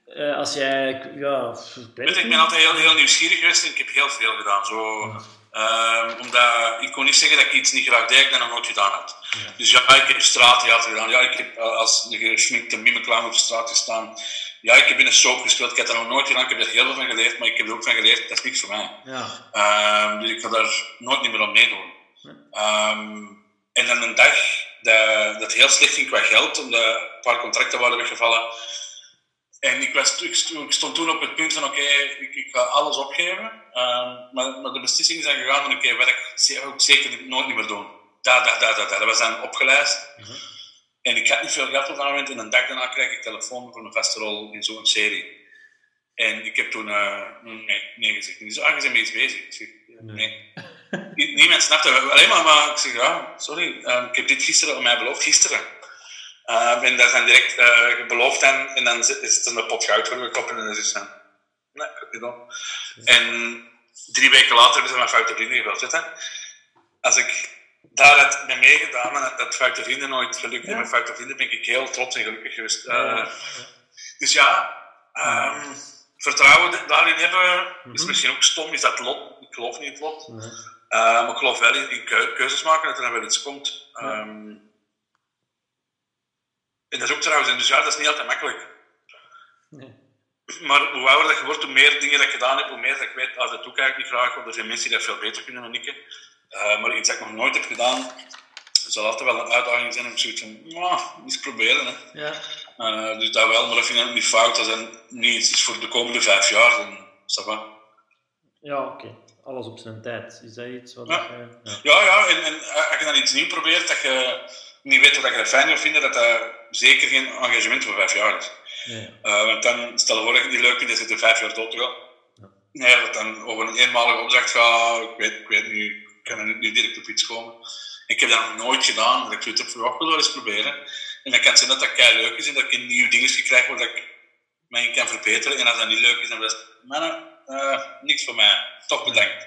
uh, als jij, ja... Ik, weet ik ben altijd heel, heel nieuwsgierig geweest en ik heb heel veel gedaan. Zo, uh, omdat ik kon niet zeggen dat ik iets niet graag deed, ik dat nog nooit gedaan had. Ja. Dus ja, ik heb straattheater gedaan. Ja, ik heb uh, als gesminkte mimeclown op de straat gestaan. Ja, ik heb in een soap gespeeld. Ik heb dat nog nooit gedaan. Ik heb er heel veel van geleerd, maar ik heb er ook van geleerd, dat is niks voor mij. Ja. Ehm, dus ik ga daar nooit meer aan meedoen. Um, en dan een dag dat, dat heel slecht ging qua geld, omdat een paar contracten waren weggevallen. En ik, was, ik, stond toen op het punt van, oké, ik, ik, ga alles opgeven. Um, maar, maar, de beslissing is dan gegaan van, oké, okay, werk zou ik zeker nooit meer doen. Dat, dat, dat, dat, dat. was dan opgelijst. Mm -hmm. En ik had niet veel geld op dat moment. En een dag daarna kreeg ik telefoon voor een vaste rol in zo'n serie. En ik heb toen uh, nee, nee gezegd. En die zei, ah, je bent mee iets bezig. Ik zeg, nee. Niemand snapte alleen maar, maar ik zeg, ja, sorry, uh, ik heb dit gisteren aan mij beloofd, gisteren. Uh, en dat zijn direct uh, beloofd en, en dan is het een pot goud voor mijn kop en dan is het nee, ik heb niet doen. En drie weken later hebben ze mijn foute vrienden gebeld. Weet Als ik daar had mee meegedaan en dat, dat foute vrienden nooit gelukt ja. met foute vrienden, ben ik heel trots en gelukkig geweest. Ja. Dus ja, um, vertrouwen daarin hebben is -hmm. misschien ook stom, is dat lot. Ik geloof niet in het lot. Uh, maar ik geloof wel in, in keuzes maken, dat er dan wel iets komt. Um, en dat is ook trouwens, ja, dat is niet altijd makkelijk. Nee. Maar hoe ouder dat je wordt, hoe meer dingen dat ik gedaan heb, hoe meer dat ik weet, ah, dat doe ik eigenlijk niet graag, want er zijn mensen die dat veel beter kunnen dan ik. Uh, maar iets dat ik nog nooit heb gedaan, zal altijd wel een uitdaging zijn om zoiets van, eens proberen. Hè. Ja. Uh, dus dat wel, maar dat vind ik niet fout, dat is niet iets voor de komende vijf jaar, dan is dat Ja, oké. Okay alles op zijn tijd. Is dat iets wat ja. Je, ja. ja, ja, en, en als je dan iets nieuws probeert dat je niet weet wat je dat fijn wil vinden, dat dat zeker geen engagement voor vijf jaar is. Ja. Uh, want dan, stel je voor dat je het niet leuk vindt, dan zit er vijf jaar dood te gaan. Ja. Nee, dat dan over een eenmalige opdracht gaat, ik weet, ik weet nu, ik kan er nu direct op iets komen. Ik heb dat nog nooit gedaan, dat ik het heb verwacht, wil wel eens proberen. En dan kan het zijn dat dat kei leuk is en dat ik nieuwe dingen krijg waar ik mij kan verbeteren. En als dat niet leuk is, dan best, mannen, uh, niks voor mij. Toch bedankt.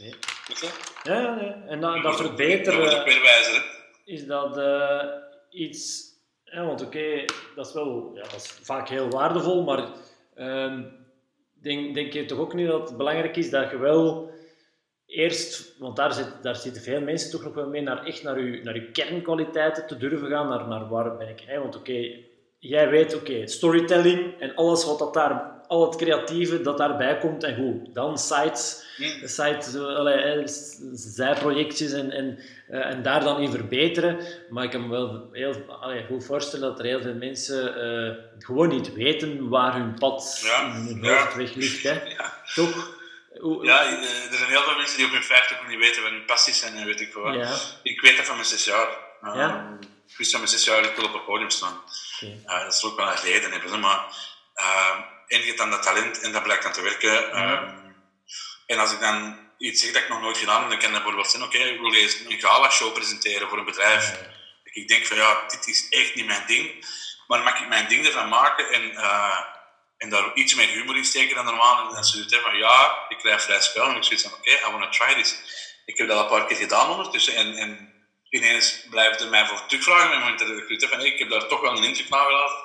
Oké. Okay. Ja, ja, ja, en dan, dat verbeteren... Dat wordt weer wijzer, Is dat uh, iets... Ja, want oké, okay, dat is wel ja, dat is vaak heel waardevol, maar uh, denk, denk je toch ook niet dat het belangrijk is dat je wel eerst, want daar, zit, daar zitten veel mensen toch nog wel mee, naar echt naar je, naar je kernkwaliteiten te durven gaan, naar, naar waar ben ik. Hè? Want oké, okay, jij weet, oké, okay, storytelling en alles wat dat daar al het creatieve dat daarbij komt en goed. Dan sites, sites allee, zijprojectjes en, en, uh, en daar dan in verbeteren. Maar ik kan me wel heel goed voorstellen dat er heel veel mensen uh, gewoon niet weten waar hun pad ja. in hun hoofdweg ligt. Hè. Ja. Toch? Ja, eh, er zijn heel veel mensen die op hun 50 nog niet weten wat hun passies zijn en weet ik veel wat. Ik weet dat van mijn zes jaar. Ja? Ik wist van mijn zes jaar, ik wil op het podium staan. Uh, dat is ook wel een reden hebben, maar uh, en je hebt dan dat talent en dat blijkt dan te werken. Um, en als ik dan iets zeg dat ik nog nooit gedaan heb, dan kan dat bijvoorbeeld zijn, oké, ik wil eens een gala-show presenteren voor een bedrijf. Ik denk van ja, dit is echt niet mijn ding, maar mag ik mijn ding ervan maken en, uh, en daar iets meer humor in steken dan normaal. En dan zoiets van ja, ik krijg vrij spel en ik zoiets van oké, I wanna try this. Ik heb dat al een paar keer gedaan ondertussen en, en ineens blijven er mij voor terugvragen dat ik van hey, ik heb daar toch wel een indruk nagelaten.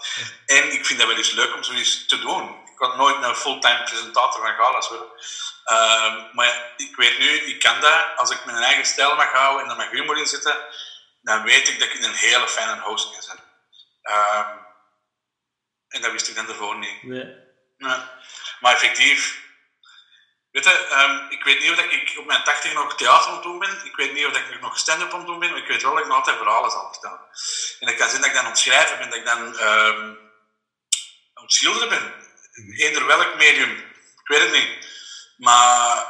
En ik vind dat wel eens leuk om zoiets te doen. Ik kan nooit een fulltime presentator van galas. Uh, maar ik weet nu, ik kan dat. Als ik mijn eigen stijl mag houden en er mag humor in zitten, dan weet ik dat ik een hele fijne host kan zijn. Uh, en dat wist ik dan ervoor niet. Nee. Ja. Maar effectief, weet je, um, ik weet niet of ik op mijn 80 nog theater aan het doen ben. Ik weet niet of ik nog stand-up aan het doen ben. Maar ik weet wel dat ik nog altijd verhalen zal vertellen. En dat kan zijn dat ik dan aan het schrijven ben, dat ik dan um, aan het schilderen ben. Eender welk medium, ik weet het niet. Maar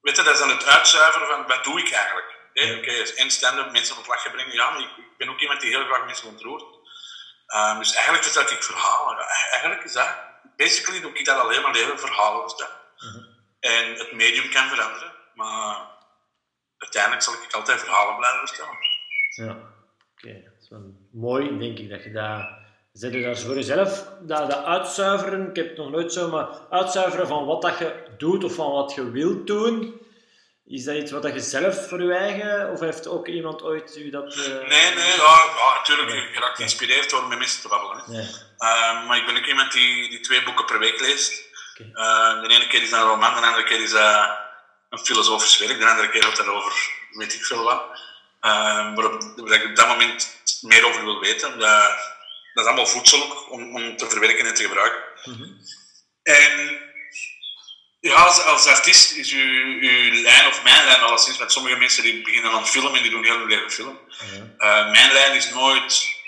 weet je, dat is dan het uitzuiveren van wat doe ik eigenlijk. Oké, okay, en stand-up, mensen op het lachen brengen. Ja, maar ik, ik, ben ook iemand die heel graag mensen ontroert. Um, dus eigenlijk vertel ik verhalen. Eigenlijk is dat, basically doe ik dat alleen maar leven verhalen vertellen. Mhm. En het medium kan veranderen, maar uiteindelijk zal ik altijd verhalen blijven vertellen. Ja, oké. Okay. Dat is wel mooi, denk ik, dat je dat... Zet je daar voor jezelf dat, dat uitzuiveren, ik heb het nog nooit zo, maar uitzuiveren van wat dat je doet of van wat je wilt doen, is dat iets wat je zelf voor je eigen, of heeft ook iemand ooit u dat... Uh... Nee, nee, ja, ja natuurlijk, je raakt geïnspireerd door met mensen te babbelen. Uh, maar ik ben ook iemand die, die twee boeken per week leest. Uh, de ene keer is dat een roman, de andere keer is dat een filosofisch werk, de andere keer gaat dat over weet ik veel wat. Uh, waarop waar ik op dat moment meer over wil weten. Dat, dat is allemaal voedsel om, om te verwerken en te gebruiken. Mm -hmm. En ja, als, als artiest is uw, uw lijn, of mijn lijn alleszins, met sommige mensen die beginnen aan filmen en die doen heel hun leven film. Ja. mijn lijn is nooit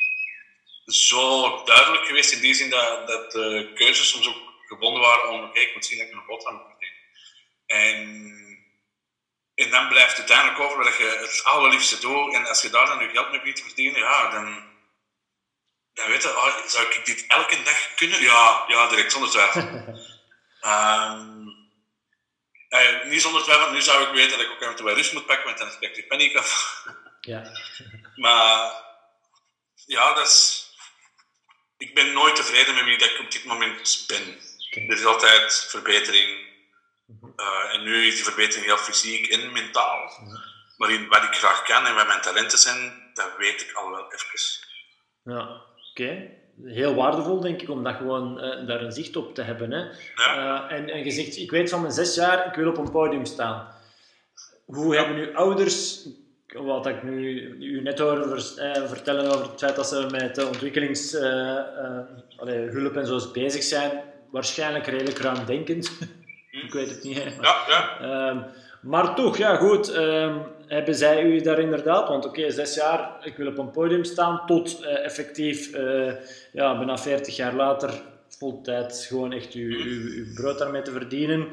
zo duidelijk geweest in die zin dat, dat de keuzes soms ook gebonden waren om, ik moet zien dat ik een boterham moet verdienen. En, en dan blijft het uiteindelijk over dat je het allerliefste doet. En als je daar dan je geld mee begint te verdienen, ja, dan, dan weet je, oh, zou ik dit elke dag kunnen? Ja, ja direct, zonder twijfel. um, uh, niet zonder twijfel, nu zou ik weten dat ik ook even wel rust moet pakken, want dan spreekt die paniek af. ja. maar ja, dat is... Ik ben nooit tevreden met wie dat ik op dit moment ben. Okay. Er is altijd verbetering. Uh, en nu is die verbetering heel fysiek en mentaal. Ja. Maar in wat ik graag kan en wat mijn talenten zijn, dat weet ik al wel even. Ja, oké. Okay. Heel waardevol, denk ik, om dat gewoon uh, daar een zicht op te hebben. Hè? Ja. Uh, en, en je zegt, ik weet van mijn zes jaar, ik wil op een podium staan. Hoe hebben uw ouders wat ik nu u net hoor eh, vertellen over het feit dat ze met de ontwikkelingshulp uh, uh, en zo bezig zijn, waarschijnlijk redelijk ruimdenkend. ik weet het niet. Hè, maar, ja, ja. Uh, maar toch, ja goed, ehm, hebben zij u daar inderdaad, want oké, okay, zes jaar, ik wil op een podium staan, tot eh, effectief, ja, bijna 40 jaar later, voltijd gewoon echt uw, uw, uw brood daarmee te verdienen.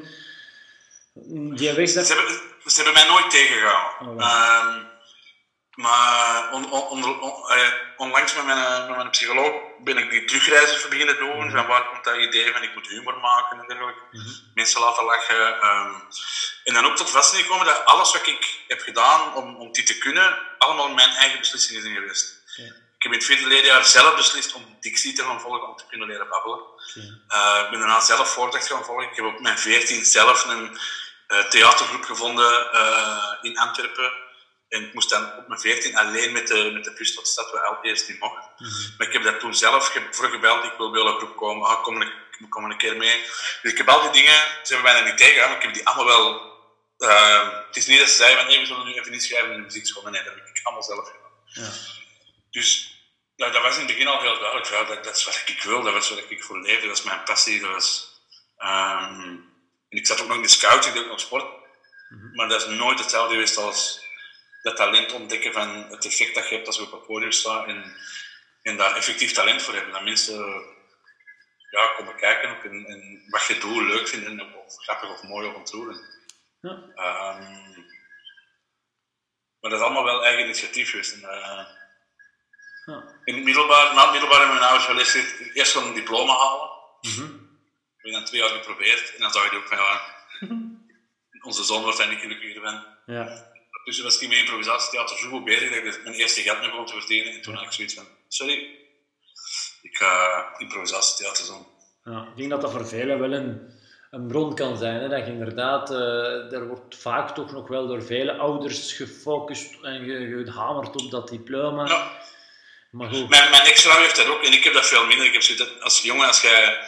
Die weg ze, hebben, ze hebben mij nooit tegengehouden. Oh, wow. um, maar on, on, on, uh, onlangs met mijn, met mijn psycholoog ben ik die terugreizen beginnen doen. -hmm. Van waar komt dat idee van ik moet humor maken en dergelijke. -hmm. Mensen laten lachen. Um, en dan ook tot vaststelling komen dat alles wat ik heb gedaan om, om dit te kunnen, allemaal mijn eigen beslissingen zijn geweest. Okay. Ik heb in het vierde leerjaar zelf beslist om Dixie te gaan volgen, om te kunnen leren babbelen. Okay. Uh, ik ben daarna zelf voordracht gaan volgen. Ik heb op mijn veertien zelf een uh, theatergroep gevonden uh, in Antwerpen. En ik moest dan op mijn 14 alleen met de, met de bus tot de stad, waar al eerst niet mocht. Mm -hmm. Maar ik heb dat toen zelf voor gebeld, ik wil bij een groep komen, ah, kom, een, kom een keer mee. Dus ik heb al die dingen, ze hebben mij daar niet tegengehouden, maar ik heb die allemaal wel... Uh, het is niet dat ze zeiden, van, nee, we zullen nu even niet schrijven in de muziekschool. Nee, dat heb ik allemaal zelf gedaan. Ja. Dus ja, dat was in het begin al heel duidelijk. Ja, dat, dat is wat ik wil, dat is wat ik voor leefde, dat is mijn passie. Dat was, um, en ik zat ook nog in de scouting, ik deed ook nog sport. Mm -hmm. Maar dat is nooit hetzelfde geweest als dat talent ontdekken van het effect dat je hebt als je op het podium staat en, en daar effectief talent voor hebben. Dat mensen ja, komen kijken ook en, en wat je doet leuk vinden, of grappig of mooi of ontroerend. Ja. Ehm, maar dat is allemaal wel eigen initiatief geweest. En, eh, Ja. in het middelbaar, na het middelbaar hebben mijn ouders wel eens eerst gewoon een diploma halen. Mhm. Ik heb dan twee jaar geprobeerd en dan zag je ook van ja, onze zoon wordt daar niet gelukkiger van. Ja. Dus was ik met improvisatietheater zo goed bezig dat ik mijn eerste geld mee begon te verdienen. En toen had ik zoiets van, sorry, ik ga improvisatietheater doen. Ja, ik denk dat dat voor velen wel een, een bron kan zijn. Hè? Dat je inderdaad, eh, er wordt vaak toch nog wel door vele ouders gefocust en ge- gehamerd op dat diploma. Ja. Maar goed, Mijn, mijn ex-vrouw heeft dat ook en ik heb dat veel minder. Ik heb zoiets dat als jongen, als jij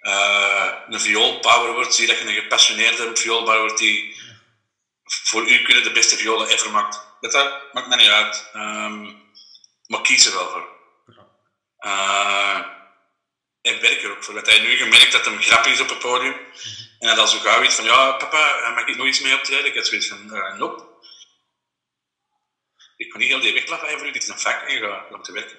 eh, een vioolbouwer wordt, zie je dat je een gepassioneerde vioolbouwer wordt die voor u kunnen de beste violen ever maakt. Dat, dat maakt mij niet uit. Ehm, maar kies er wel voor. Eh, en werk er ook voor. Dat hij nu gemerkt dat hem grappig is op het podium. En hij had zo gauw iets van, ja papa, mag ik nog iets mee optreden? Ik had zoiets van, uh, nope. Ik kan niet heel die weg voor u, dit is een vak en je gaat om te werken.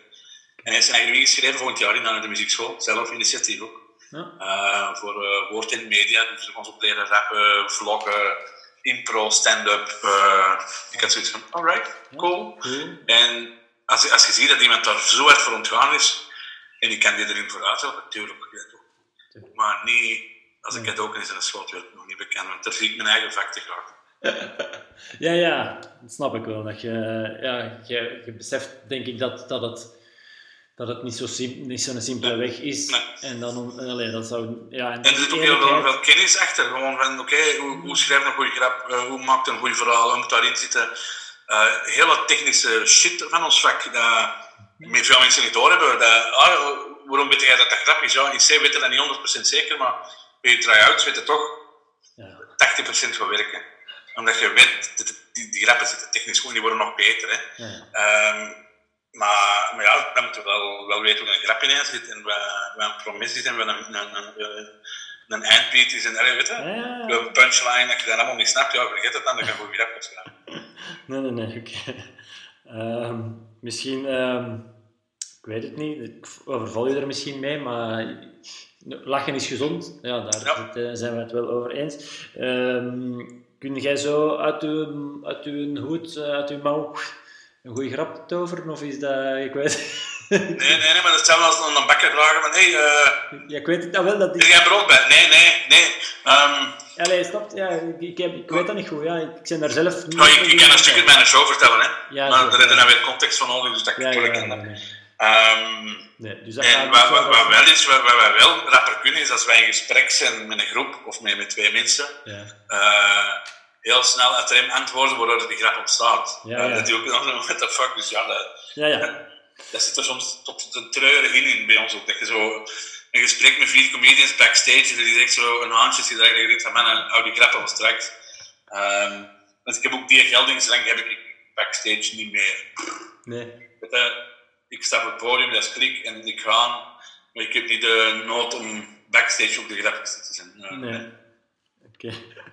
En hij heeft zijn eigen geschreven volgend jaar in aan de muziekschool, zelf initiatief ook. ja. Uh, voor uh, woord en media, dus we gaan ook leren rappen, vloggen, impro, stand-up. Uh, ik had zoiets van, alright, cool. En als, als je ziet dat iemand daar zo hard voor ontgaan is, en ik kan die erin vooruit helpen, natuurlijk dat ook. Maar niet, als ik het ook is in een schoot wil nog niet bekend, want daar zie ik mijn eigen vak te graag. Ja, ja, dat snap ik wel. Dat je, ja, je, je beseft, denk ik, dat, dat het, dat het niet zo'n sim, niet zo'n simpele weg is. Nee. En dan, allee, dat zou, ja, En er zit ook heel veel, veel kennis achter. Gewoon van, oké, okay, hoe, hoe schrijf je een goede grap, uh, hoe maakt een goed verhaal, hoe moet daarin zitten. Uh, hele technische shit van ons vak, dat met veel mensen niet doorhebben. Dat, ah, waarom weet jij dat dat grap is? Ja, in C weten dat niet 100% zeker, maar bij je try-outs weten toch ja. 80% van werken. Omdat je weet, die, die, die grappen zitten technisch goed, die worden nog beter. Hè. Ja. Um, maar, maar ja, dan moeten we wel, wel weten hoe een grap in zit en wat, wat een promis is en wat een, een, een, een eindbeat is en weet je, ja. een punchline, dat je dat allemaal niet snapt, ja, vergeet het dan, dan ga je gewoon grap. Nee, nee, nee, oké. Okay. Um, misschien, um, ik weet het niet, ik overval je er misschien mee, maar lachen is gezond, ja, daar ja. zijn we het wel over eens. Um, kun jij zo uit uw, uit uw hoed, uit uw mouw een goede grap toveren, of is dat, ik weet Nee, nee, nee, maar dat zou als een bakker vragen van, hé, hey, uh, ja, ik weet het nou wel dat... Is jij brood bij? Nee, nee, nee. Um, ja, nee, snap, ja, ik, ik, heb, ik weet dat niet goed, ja, ik ben daar zelf niet... Nou, ik, ik kan een stukje bij een show vertellen, hè. Ja, maar daar heb je dan weer context van nodig, dus dat ja, ja, ja, nee. Um, nee, dus dat en wat, wat, wat, wel is, wat, wat wij wel rapper kunnen, is als wij in gesprek zijn met een groep of met, met twee mensen, ja. uh, heel snel uit hem antwoorden waardoor die grap ontstaat. Ja, ja. Dat die ook dan what the fuck, dus ja, dat, ja, ja. dat zit er soms tot de treuren in, in bij ons ook. Dat je zo een gesprek met vier comedians backstage, dat is echt zo een handje die dat je denkt van man, hou die grappen straks. Um, want ik heb ook die geldingsrang heb ik backstage niet meer. Nee. Je, ik sta op het podium, dat is klik en ik ga, maar ik heb niet de nood om backstage op de grapjes te zijn. Uh, nee. Oké. Okay.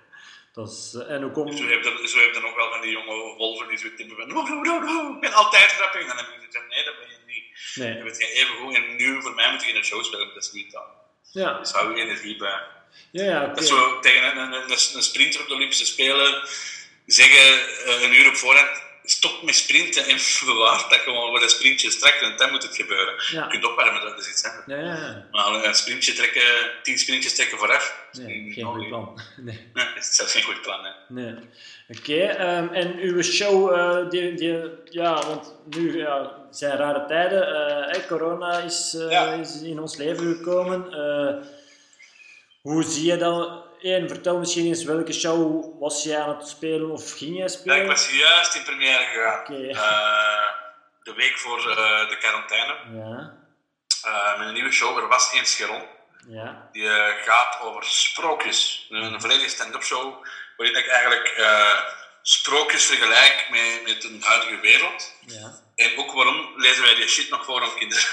Is, en hoe kom... Zo heb je, zo heb je nog wel van die jonge wolven die zo tippen van no, no, no, no, ik ben altijd grappig. En dan heb je gezegd, nee, dat ben je niet. Nee. Je bent even goed en nu voor mij moet je in een show spelen, dat is niet dan. Ja. Dus hou je energie bij. Ja, ja, okay. Dat is zo tegen een, een, een, een sprinter op de Olympische Spelen zeggen uh, een uur op voorhand, stop met sprinten en bewaar dat gewoon voor een sprintje strak, want dan moet het gebeuren. Ja. Je kunt opwarmen, dat is iets. Hè. Ja, ja. Maar een sprintje trekken, tien sprintjes trekken vooraf. Nee, geen goed plan. Nee. nee, dat is zelfs geen goed plan. Hè. Nee. Oké, okay, um, en uw show, uh, die, die, ja, want nu ja, zijn rare tijden. Uh, hey, corona is, uh, ja. is in ons leven gekomen. hoe zie je dat? Eén, vertel misschien eens welke show was jij aan het spelen of ging jij spelen? Ja, ik was juist in première gegaan. Okay. Uh, de week voor uh, de quarantaine. Ja. Uh, met een nieuwe show, Er was eens Geron. Ja. Die gaat over sprookjes. Een, volledige stand-up show. Waarin ik eigenlijk sprookjes vergelijk met, met een huidige wereld. Ja. En ook waarom lezen wij die shit nog voor aan kinderen.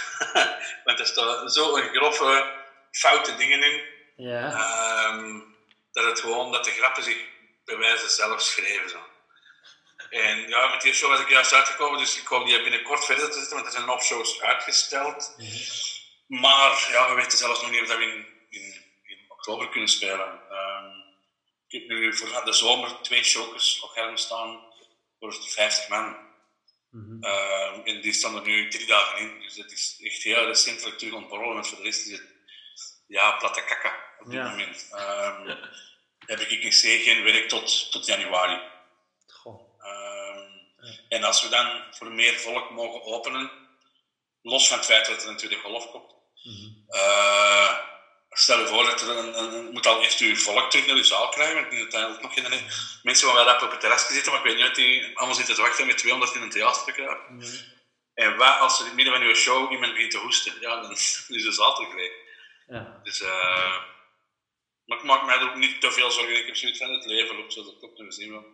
Want er staan zo'n grove, foute dingen in. Ja. Um, dat het gewoon, dat de grappen zich bij wijze zelf schreven. Zo. En ja, met die show was ik juist uitgekomen, dus ik hoop die binnenkort verder te zetten, want er zijn nog shows uitgesteld. Mm -hmm. Maar ja, we weten zelfs nog niet of dat we in, in, in oktober kunnen spelen. Ehm, ik heb nu voor de zomer twee chokers op Herm staan voor 50 man. Mhm. Ehm, en die staan er nu drie dagen in. Dus het is echt heel recentelijk terug ontborrelen. Met voor de rest is het ja, platte kakka op dit Ja. moment. Ehm, Heb ik in C geen werk tot, tot januari. Goh. Ehm, En als we dan voor meer volk mogen openen, los van het feit dat er een tweede golf komt, Mhm. eh, stel je voor dat er een, moet al eerst uw volk terug naar uw zaal krijgen, want nog geen mensen gaan wel rap op het terras zitten, maar ik weet niet of die allemaal zitten te wachten met 200 in een theater te krijgen. Mhm. En wat als er in het midden van uw show iemand begint te hoesten, ja, dan is de zaal leeg. Ja. Dus, eh, maar ik maak mij er ook niet te veel zorgen. Ik heb zoiets van het leven loopt zoals het loopt en we zien wel.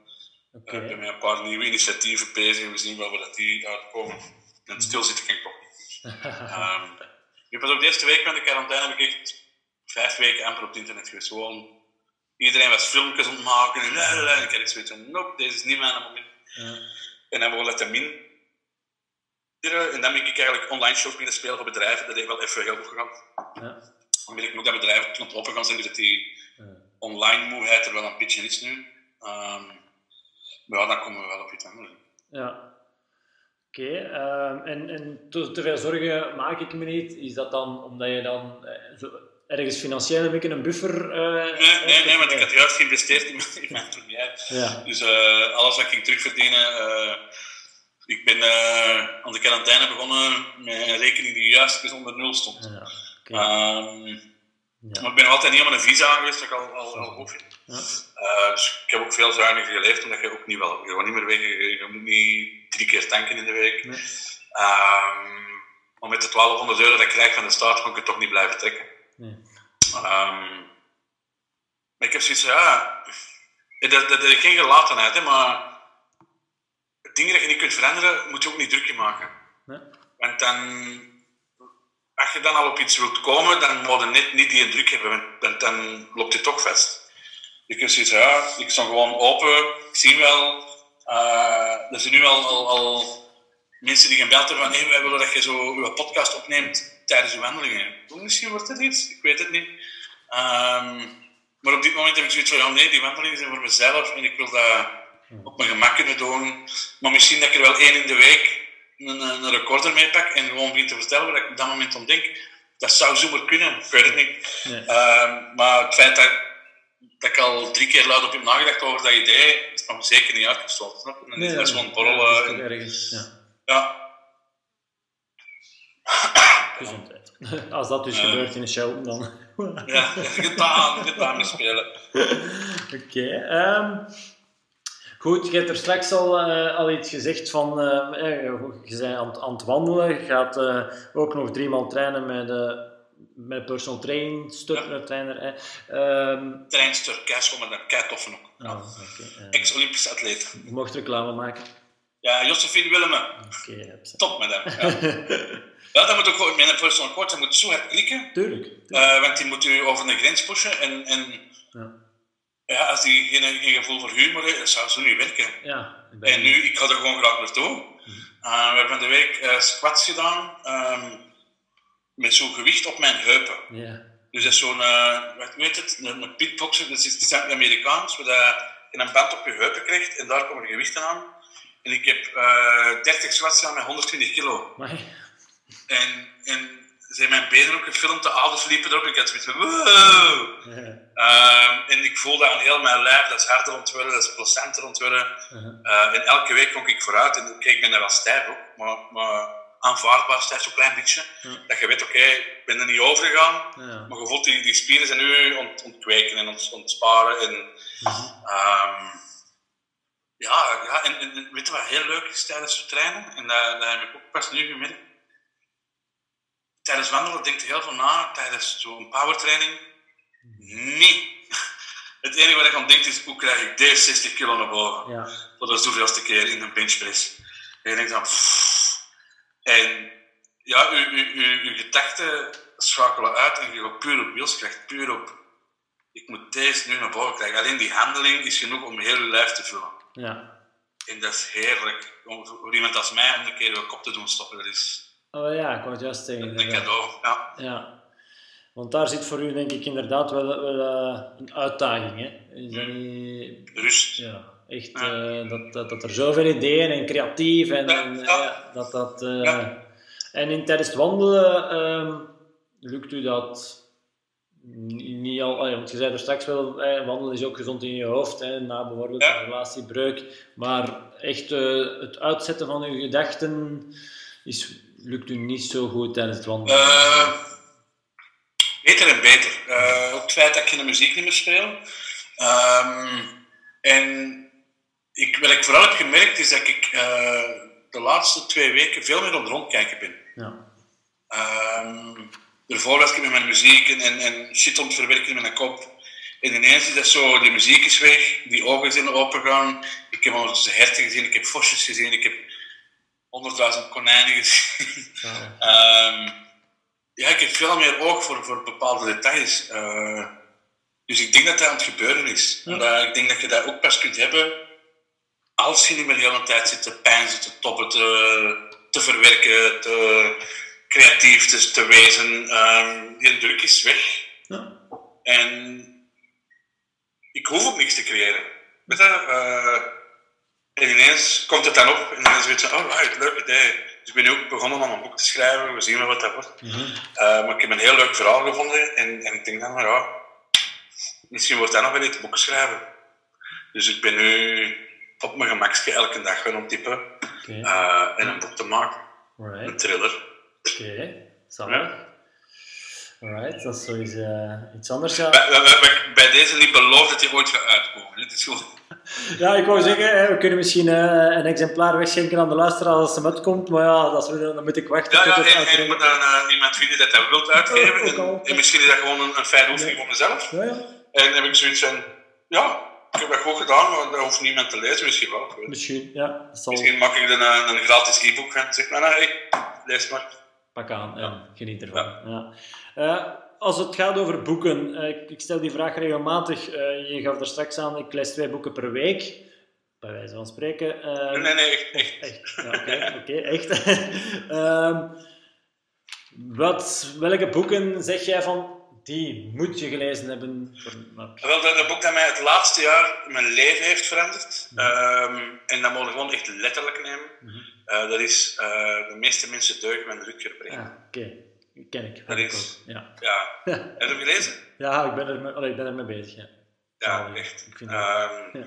Oké. Ik ben met een paar nieuwe initiatieven bezig en we zien wel dat die uitkomen. En stilzitten kan ik toch niet. Ehm, nu pas op de eerste week van de quarantaine heb ik echt vijf weken amper op het internet geweest. Gewoon, iedereen was filmpjes aan het maken en la. En ik had zoiets van, nope, deze is niet mijn moment. Ja. En dan begon het min. En dan ben ik eigenlijk online beginnen spelen voor bedrijven. Dat heeft wel even heel goed. Ja. Ik ook dat bedrijven aan het open gaan zijn, dus dat die online moeheid er wel een beetje is nu. Ehm, maar ja, dan komen we wel op iets anders. Ja. Oké, ehm, en, en te, te veel zorgen maak ik me niet. Is dat dan omdat je dan eh, zo ergens financieel een beetje een buffer... eh, Nee, nee, nee, want ik had juist geïnvesteerd in mijn, in mijn. Ja. Dus eh, alles wat ik ging terugverdienen. ik ben aan de quarantaine begonnen met een rekening die juist eens onder nul stond. Ja. Ehm, Ja. Maar ik ben altijd niet aan een visa geweest, dat ik al, al, al vind. Ja. Eh, dus ik heb ook veel zuiniger geleefd, omdat je ook niet wel, je niet meer weg, je, je moet niet drie keer tanken in de week. Nee. Ehm, maar met de 1200 euro dat ik krijg van de staat, kan ik het toch niet blijven trekken. Nee. Ehm, maar ik heb zoiets van, ja, dat, dat, dat is geen gelatenheid, hè, maar dingen dat je niet kunt veranderen, moet je ook niet druk maken. Nee. Want dan, als je dan al op iets wilt komen, dan moet je net niet die druk hebben, want, dan loopt je toch vast. Je kunt zoiets ja, ik sta gewoon open, ik zie wel, eh, er zijn nu al, al, mensen die gebeld hebben van, hey, wij willen dat je zo je podcast opneemt tijdens je wandelingen. Misschien wordt het iets, ik weet het niet. Ehm, maar op dit moment heb ik zoiets van, nee, die wandelingen zijn voor mezelf en ik wil dat op mijn gemak kunnen doen. Maar misschien dat ik er wel één in de week een, een recorder mee pak en gewoon begin te vertellen wat ik op dat moment om denk. Dat zou zomaar kunnen, ik weet het niet. Nee. Ehm, maar het feit dat, dat ik al drie keer luid op heb nagedacht over dat idee, is nog zeker niet uitgesloten. Je? Dan is dat gewoon borrelen. Ja, dat en- ergens, ja. ja, Gezondheid. Als dat dus gebeurt in een show, dan... ja, gedaan, gedaan spelen. Oké. ehm, goed, je hebt er straks al, eh, al iets gezegd van... eh, je bent aan, het- aan het wandelen. Je gaat eh, ook nog driemaal trainen met, de met personal train, stuk, trainer. hè. Treinster, keischoon, maar dat ook. Ja. ah, oké, Ex-Olympische atleet. je mocht reclame maken. Ja, Josephine Willemen. Ze. Top met hem. Ja. ja, dat moet ook gewoon met een personal coach. Dat moet zo hard klikken. Tuurlijk. tuurlijk. want die moet u over de grens pushen. En, en ja. Ja, als die geen, geen gevoel voor humor heeft, zou zo niet werken. ja, En nu, ik ga er gewoon graag naartoe. Uh, we hebben de week eh, squats gedaan. ehm, met zo'n gewicht op mijn heupen. Dus dat is zo'n, eh, wat weet het, een, een pitboxer, dat is, Amerikaans, waar je een band op je heupen krijgt en daar komen de gewichten aan. En ik heb eh 30 squats gedaan met 120 kilo. En, en zijn mijn benen ook gefilmd, de aders liepen erop. Ik had zoiets van, wow! Ehm, en ik voelde aan heel mijn lijf, dat is harder ontwillen, dat is placenter ontwillen. Uh-huh. Eh, en elke week kom ik vooruit en ik ben er wel stijf maar, maar aanvaardbaar stijf, zo'n klein beetje. Dat je weet, oké, ik ben er niet over gegaan, maar je voelt die, die spieren zijn nu ont, ontkweken en ont, ontsparen. En, ehm, ja, ja en, en weet je wat heel leuk is tijdens het trainen? En dat, dat heb ik ook pas nu gemerkt. Tijdens wandelen denk je heel veel na, tijdens zo'n powertraining. Niet. Het enige wat ik aan denk is, hoe krijg ik deze 60 kilo naar boven? Ja. voor de zoveelste keer in een benchpress. En je denkt dan... pff. En ja, uw, uw, uw, uw gedachten schakelen uit en je gaat puur op wilskracht, puur op... Ik moet deze nu naar boven krijgen. Alleen die handeling is genoeg om heel je lijf te vullen. Ja. En dat is heerlijk. Om voor iemand als mij om een keer je kop te doen stoppen, dat is Oh ja, ik wou het juist zeggen. Een cadeau. Ja. Ja. Want daar zit voor u denk ik inderdaad wel, wel eh, een uitdaging. Hè? Is dat niet... Rust. Ja, echt Ja. eh, dat, dat, dat er zoveel ideeën en creatief en, Ja, en, eh, dat dat... En in, tijdens het wandelen ehm, lukt u dat niet, al... want je zei er straks wel, wandelen is ook gezond in je hoofd, hè, na bijvoorbeeld een relatiebreuk. Maar echt het uitzetten van uw gedachten is, lukt u niet zo goed tijdens het wandelen. Eh, beter en beter. Eh, ook het feit dat ik geen muziek niet meer speel. Ehm, en ik, wat ik vooral heb gemerkt is dat ik eh, de laatste twee weken veel meer op de rondkijken ben. ja. Ehm daarvoor was ik met mijn muziek en, en, en shit om te verwerken in mijn kop. En ineens is dat zo, die muziek is weg, die ogen zijn opengegaan. Ik heb ondertussen herten gezien, ik heb vosjes gezien, ik heb honderdduizend konijnen gezien. Zalig. Ehm, ja, ik heb veel meer oog voor, voor bepaalde details. Eh, dus ik denk dat dat aan het gebeuren is. Ja. Omdat ik denk dat je dat ook pas kunt hebben als je niet meer de hele tijd zit te pijnzen, te toppen, te, te verwerken, te creatief te, te wezen. Die druk is weg. Ja. En ik hoef ook niks te creëren. Weet je? eh, en ineens komt het dan op en dan zoiets van, oh right, leuk idee. Dus ik ben nu ook begonnen om een boek te schrijven, we zien wel wat dat wordt. Mhm. Eh, maar ik heb een heel leuk verhaal gevonden en, en ik denk dan, maar ja, misschien wordt dat nog wel iets boeken schrijven. Dus ik ben nu op mijn gemakje elke dag gaan optypen Oké, eh, en een boek te maken. Een thriller. Oké, zalig. Alright, dat is sowieso eh, iets anders. Ja. Bij, bij- bij- bij deze niet beloofd dat hij ooit gaat uitkomen. Het is gewoon... ja, ik wou zeggen, we kunnen misschien eh, een exemplaar wegschenken aan de luisteraar als hem uitkomt, maar ja, dat is, dan moet ik wachten Ja, tot ja, het en, en ik uitbrengt. moet dan eh, iemand vinden dat dat wilt uitgeven. Oh. En, en misschien is dat gewoon een, een fijne oefening voor mezelf. Ja, ja, En dan heb ik zoiets van, ja, ik heb dat goed gedaan, maar dat hoeft niemand te lezen. Misschien wel. misschien, ja, zal Misschien maak ik dan een, een gratis e-book van. Zeg maar, nou, hey, lees maar. pak aan en geniet ervan. Ja. Eh, als het gaat over boeken, eh, ik, stel die vraag regelmatig. eh, je gaf er straks aan, ik lees twee boeken per week, bij wijze van spreken. Eh, Nee, nee, nee, echt. echt. Echt? Ja, oké, echt. Ehm, wat, welke boeken zeg jij van, die moet je gelezen hebben? Wel, dat, dat boek dat mij het laatste jaar mijn leven heeft veranderd. Ehm, en dat moet ik gewoon echt letterlijk nemen. Mhm. Dat is De meeste mensen deugen met Rutger Brecht. ah, oké, die ken ik. Dat is- ook, Ja. Ja. Heb je hem gelezen? ja, ik ben er mee, allee, ik ben er mee bezig. Ja. Ja, echt. Ik vind dat, Ehm, ja.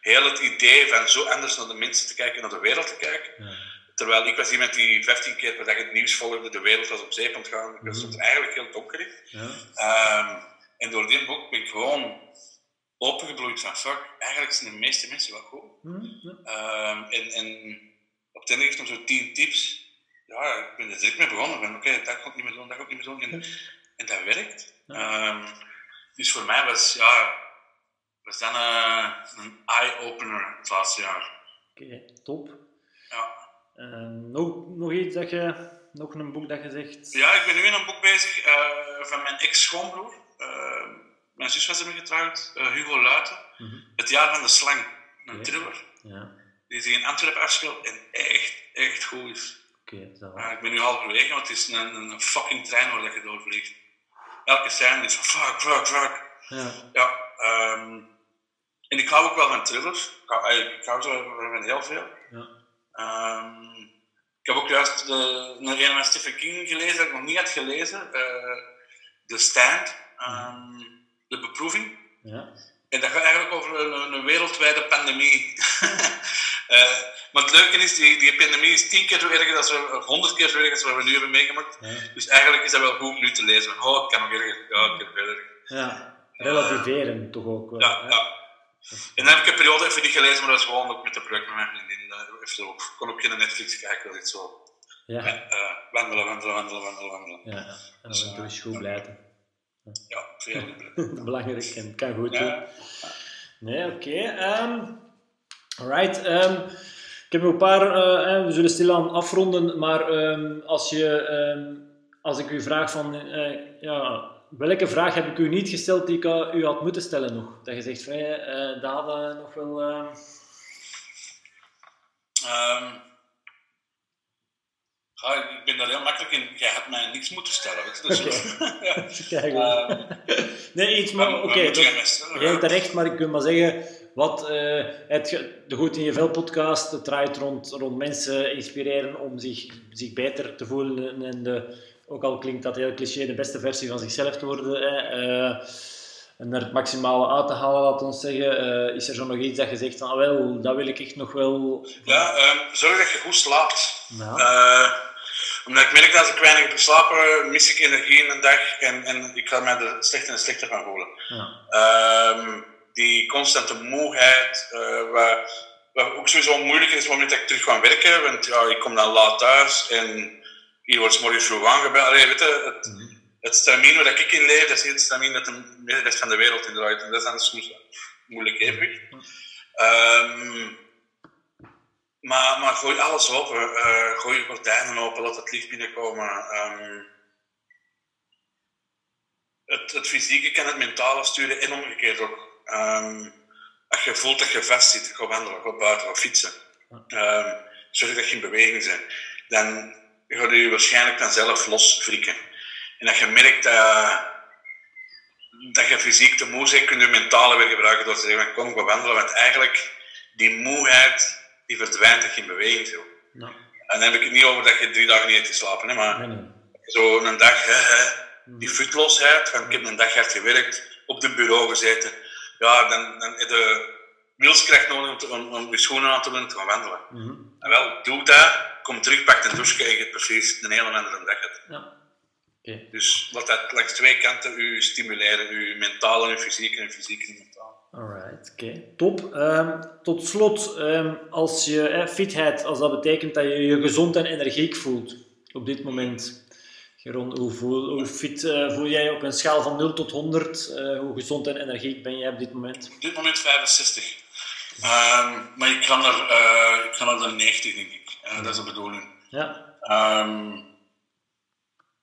Heel het idee van zo anders naar de mensen te kijken, naar de wereld te kijken. Ja. Terwijl ik was iemand die 15 keer per dag het nieuws volgde, de wereld was op zeep aan het gaan. Ik stond er eigenlijk heel donker in. Ja. Ehm, en door dit boek ben ik gewoon opengebloeid van fuck, eigenlijk zijn de meeste mensen wel goed. Ja. Ehm, en, en op ten eerste nog zo 10 tips. Ja, ik ben er direct mee begonnen. Van, Oké, dat ga ik niet meer doen, dat ga ik niet meer doen. En, en dat werkt. Ehm, dus voor mij was, ja, was dat een, een eye-opener het laatste jaar. Oké, top. Ja. Ehm, nog, nog iets dat je, nog een boek dat je zegt? ja, ik ben nu in een boek bezig eh, van mijn ex-schoonbroer. Eh, mijn zus was ermee getrouwd, eh, Hugo Luiten. Mhm. Het jaar van de slang, een Oké. thriller. Ja, Die zich in Antwerpen afspeelt en echt, echt goed is. Oké. Ja, ik ben nu halverwege, want het is een, een fucking trein waar dat je doorvliegt. Elke scène is van fuck, fuck, fuck. Ja, Ja, ehm, en ik hou ook wel van thrillers. Ik hou, eh, ik hou zo van heel veel. ja. Ehm, ik heb ook juist de, een een van Stephen King gelezen dat ik nog niet had gelezen. eh The Stand, ehm, De Beproeving. ja. En dat gaat eigenlijk over een, een wereldwijde pandemie. Eh, maar het leuke is, die, die pandemie is tien keer zo erg als we, honderd keer zo erg als wat we nu hebben meegemaakt. Ja. Dus eigenlijk is dat wel goed om nu te lezen. Oh, het kan nog erger. Ja, het kan verder. Ja, relativeren toch ook wel. Ja, ja. En dan heb ik een periode even niet gelezen, maar dat is gewoon ook met de project met mijn vriendin. Er ook, ik kon ook geen Netflix kijken, dat is iets zo. Ja, ja, eh, wandelen, wandelen, wandelen, wandelen, wandelen. ja. En is goed blijven. Ja, veel liefde. Belangrijk en kan goed doen. Ja. Nee, oké. ehm, alright. ehm, ik heb nog een paar, eh, we zullen stilaan afronden, maar ehm, als, je, ehm, als ik u vraag van, eh, ja, welke vraag heb ik u niet gesteld die ik eh, u had moeten stellen nog? Dat je zegt van, ja, eh, dat hadden nog wel... Ja, ik ben daar heel makkelijk in. Jij had mij niks moeten stellen. Weet je? Dus, uh, nee, iets, maar oké. Okay, dat terecht, maar ik kan maar zeggen. Wat uh, het, de Goed in je Vel podcast het draait rond, rond mensen inspireren om zich, zich beter te voelen. En de, ook al klinkt dat heel cliché, de beste versie van zichzelf te worden. Uh, en er het maximale uit te halen, laat ons zeggen. Uh, is er zo nog iets dat je zegt van, ah, wel, dat wil ik echt nog wel... Ja, um, zorg dat je goed slaapt. Ja. Omdat ik merk dat als ik weinig heb geslapen, mis ik energie in een dag en, en ik ga mij er slechter en slechter van voelen. Ja. Um, die constante moeheid, uh, wat, wat ook sowieso moeilijk is op het moment dat ik terug ga werken, want ja, ik kom dan laat thuis en hier wordt morgen vroeg aangebeld. Allee, weet je, het, -hmm het stramien waar ik in leef, dat is niet het stramien dat de rest van de wereld in draait. En dat is dan soms moeilijk evenwicht. Um, maar, maar gooi alles open. Uh, gooi je gordijnen open, laat het licht binnenkomen. Um, het, het fysieke kan het mentale sturen en omgekeerd ook. Um, als je voelt dat je vast zit, ga wandelen, ga buiten, ga fietsen. Um, zorg dat je in beweging bent. Dan ga je waarschijnlijk dan zelf losfrikken. En dat je merkt dat, dat je fysiek te moe bent, kun je mentale weer gebruiken door te zeggen, kom, we wandelen. Want eigenlijk, die moeheid, die verdwijnt dat je in beweging bent. Ja. En dan heb ik het niet over dat je drie dagen niet hebt geslapen, hè, maar nee, nee. zo een dag, hè, hè, die futlosheid, van ik heb een dag hard gewerkt, op het bureau gezeten, ja, dan, dan heb je wilskracht nodig om, om, je schoenen aan te doen en te gaan wandelen. Mm -hmm. En wel, doe dat, kom terug, pak de douche en je hebt precies een hele andere dag. Ja. Dus wat dat langs twee kanten u stimuleren, uw mentale en fysieke en fysieke en mentaal. Alright, oké. Top. Um, tot slot, um, als je eh, fitheid, als dat betekent dat je je gezond en energiek voelt op dit moment. Geron, hoe, voel, hoe fit uh, voel jij op een schaal van 0 tot 100? Uh, eh, hoe gezond en energiek ben jij op dit moment? Op dit moment 65. Um, maar ik kan er, uh, ik kan er de 90, denk ik. Uh, dat is de bedoeling. Ja.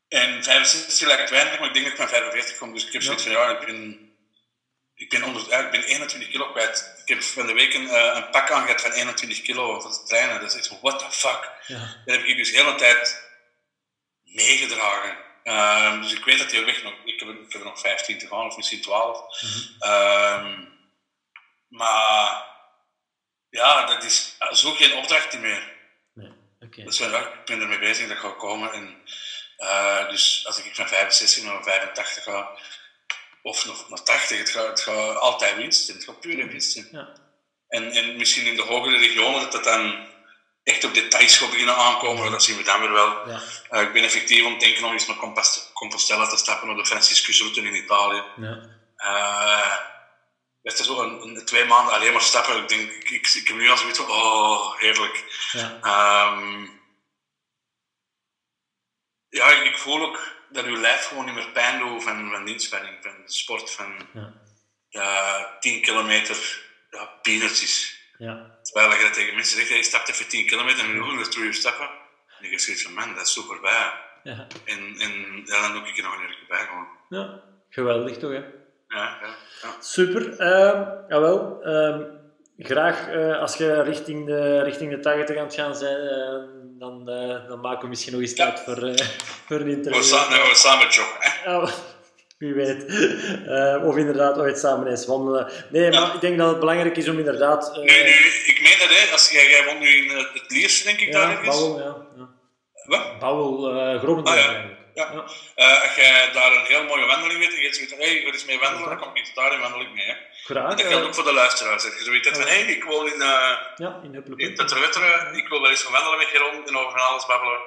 En 65 lijkt weinig, maar ik denk dat ik van 45 kom. Dus ik heb zoiets van, ja, ik ben, ik ben, onder, ja, ik ben 21 kilo kwijt. Ik heb van de week een, een pak aangehad van 21 kilo. Dat is trainen. Dat is echt what the fuck. Ja. Dat heb ik dus de hele tijd meegedragen. Uh, dus ik weet dat die weg nog... Ik heb, ik heb er nog 15 te gaan, of misschien 12. Mm -hmm. uh, maar ja, dat is zo geen opdracht meer. Nee. Okay. Dus ja, ik ben ermee bezig, dat gaat komen. En, uh, dus als ik van 65 naar 85 ga, of nog naar 80, het gaat, het gaat altijd winst zijn. Het gaat pure winst zijn. Ja. En, en misschien in de hogere regionen dat dat dan echt op details gaat beginnen aankomen, dat zien we dan weer wel. Ja. Uh, ik ben effectief om te denken om eens met Compostela te stappen op de Franciscusroute in Italië. Ja. Uh, het is zo een, een, twee maanden alleen maar stappen. Ik denk, ik, ik, ik heb nu al zoiets van, oh, heerlijk. Ja. Um, ja, ik voel ook dat uw lijf gewoon niet meer pijn doet van, van inspanning, van sport, van ja. ja 10 kilometer, ja, peanuts Ja. Terwijl je dat tegen mensen zegt, je stapt even 10 kilometer en dat doe je stappen. En je zegt van, man, dat is super bij. Ja. En, en ja, dan doe ik er nog een uur bij gewoon. Ja, geweldig toch, hè? Ja, ja. ja. Super. Uh, jawel. Uh, graag uh, als je richting de, richting de 80 aan het gaan zijn, uh, dan, uh, dan maken we misschien nog eens tijd voor, voor een interview. We gaan, we samen joggen. Wie weet. of inderdaad ooit samen eens wandelen. Nee, maar ik denk dat het belangrijk is om inderdaad... nee, nee, ik meen dat, hè. Als, jij, jij woont nu in het Liers, denk ik, ja, daar is. Bouwel, ja. ja. Wat? Bouwel, uh, ah, ja. Ja. Uh, als jij daar een heel mooie wandeling weet en je zegt, hé, hey, er is mee wandelen, dan kom ik niet daar en wandel ik mee. Hè. Graag. En dat geldt ook voor de luisteraars. Dat je zoiets hebt van, hé, hey, ik woon in, uh, ja, in, in ik wil wel eens gaan wandelen met Geron en over alles babbelen.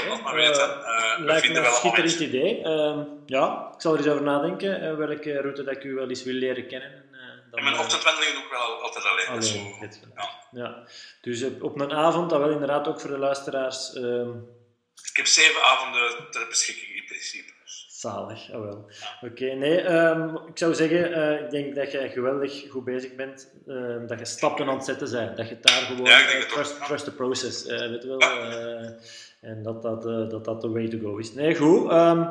Okay. maar weten. Uh, lijkt me een schitterend idee. Uh, ja, ik zal er eens over nadenken welke route dat ik u wel eens wil leren kennen. En mijn ochtendwandeling doe ik wel altijd alleen. alleen zo, ja. ja. Dus op een avond, dat wel inderdaad ook voor de luisteraars... Ehm, ik heb zeven avonden ter beschikking in principe. Zalig, ah wel. Oké, nee, um, ik zou zeggen, uh, ik denk dat je geweldig goed bezig bent, uh, dat je stappen aan het zetten bent, dat je daar gewoon ja, uh, trust, trust, the process, uh, weet wel, en dat dat, dat dat de way to go is. Nee, goed. Um,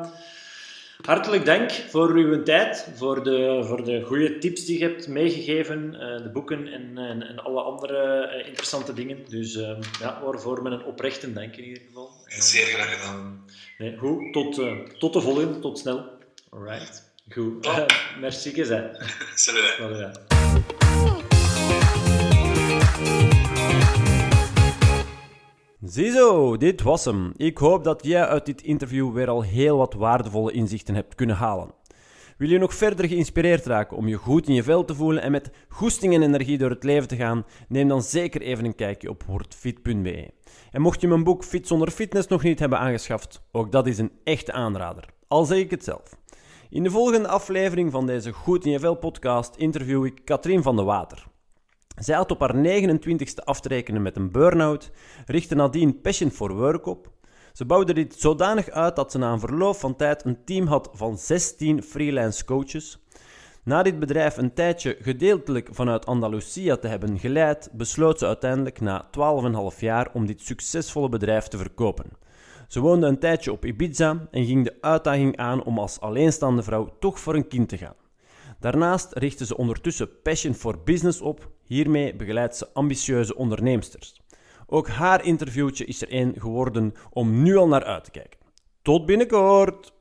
Hartelijk dank voor uw tijd, voor de, voor de goede tips die je hebt meegegeven, de boeken en, en, en alle andere interessante dingen. Dus ja, waarvoor met een oprechte dank in ieder geval. Zeer graag gedaan. Nee, goed, tot, uh, tot de volgende, tot snel. Alright, goed. Merci gezegd. Salut. Salut. Ziezo, dit was hem. Ik hoop dat jij uit dit interview weer al heel wat waardevolle inzichten hebt kunnen halen. Wil je nog verder geïnspireerd raken om je goed in je vel te voelen en met goesting en energie door het leven te gaan? Neem dan zeker even een kijkje op wordfit.be. En mocht je mijn boek Fit zonder fitness nog niet hebben aangeschaft, ook dat is een echte aanrader. Al zeg ik het zelf. In de volgende aflevering van deze Goed in je vel podcast interview ik Katrien van de Water. Zij had op haar 29ste af te rekenen met een burn-out, richtte nadien Passion for Work op. Ze bouwde dit zodanig uit dat ze na een verloop van tijd een team had van 16 freelance coaches. Na dit bedrijf een tijdje gedeeltelijk vanuit Andalusia te hebben geleid, besloot ze uiteindelijk na 12,5 jaar om dit succesvolle bedrijf te verkopen. Ze woonde een tijdje op Ibiza en ging de uitdaging aan om als alleenstaande vrouw toch voor een kind te gaan. Daarnaast richtte ze ondertussen Passion for Business op. Hiermee begeleidt ze ambitieuze onderneemsters. Ook haar interviewtje is er één geworden om nu al naar uit te kijken. Tot binnenkort!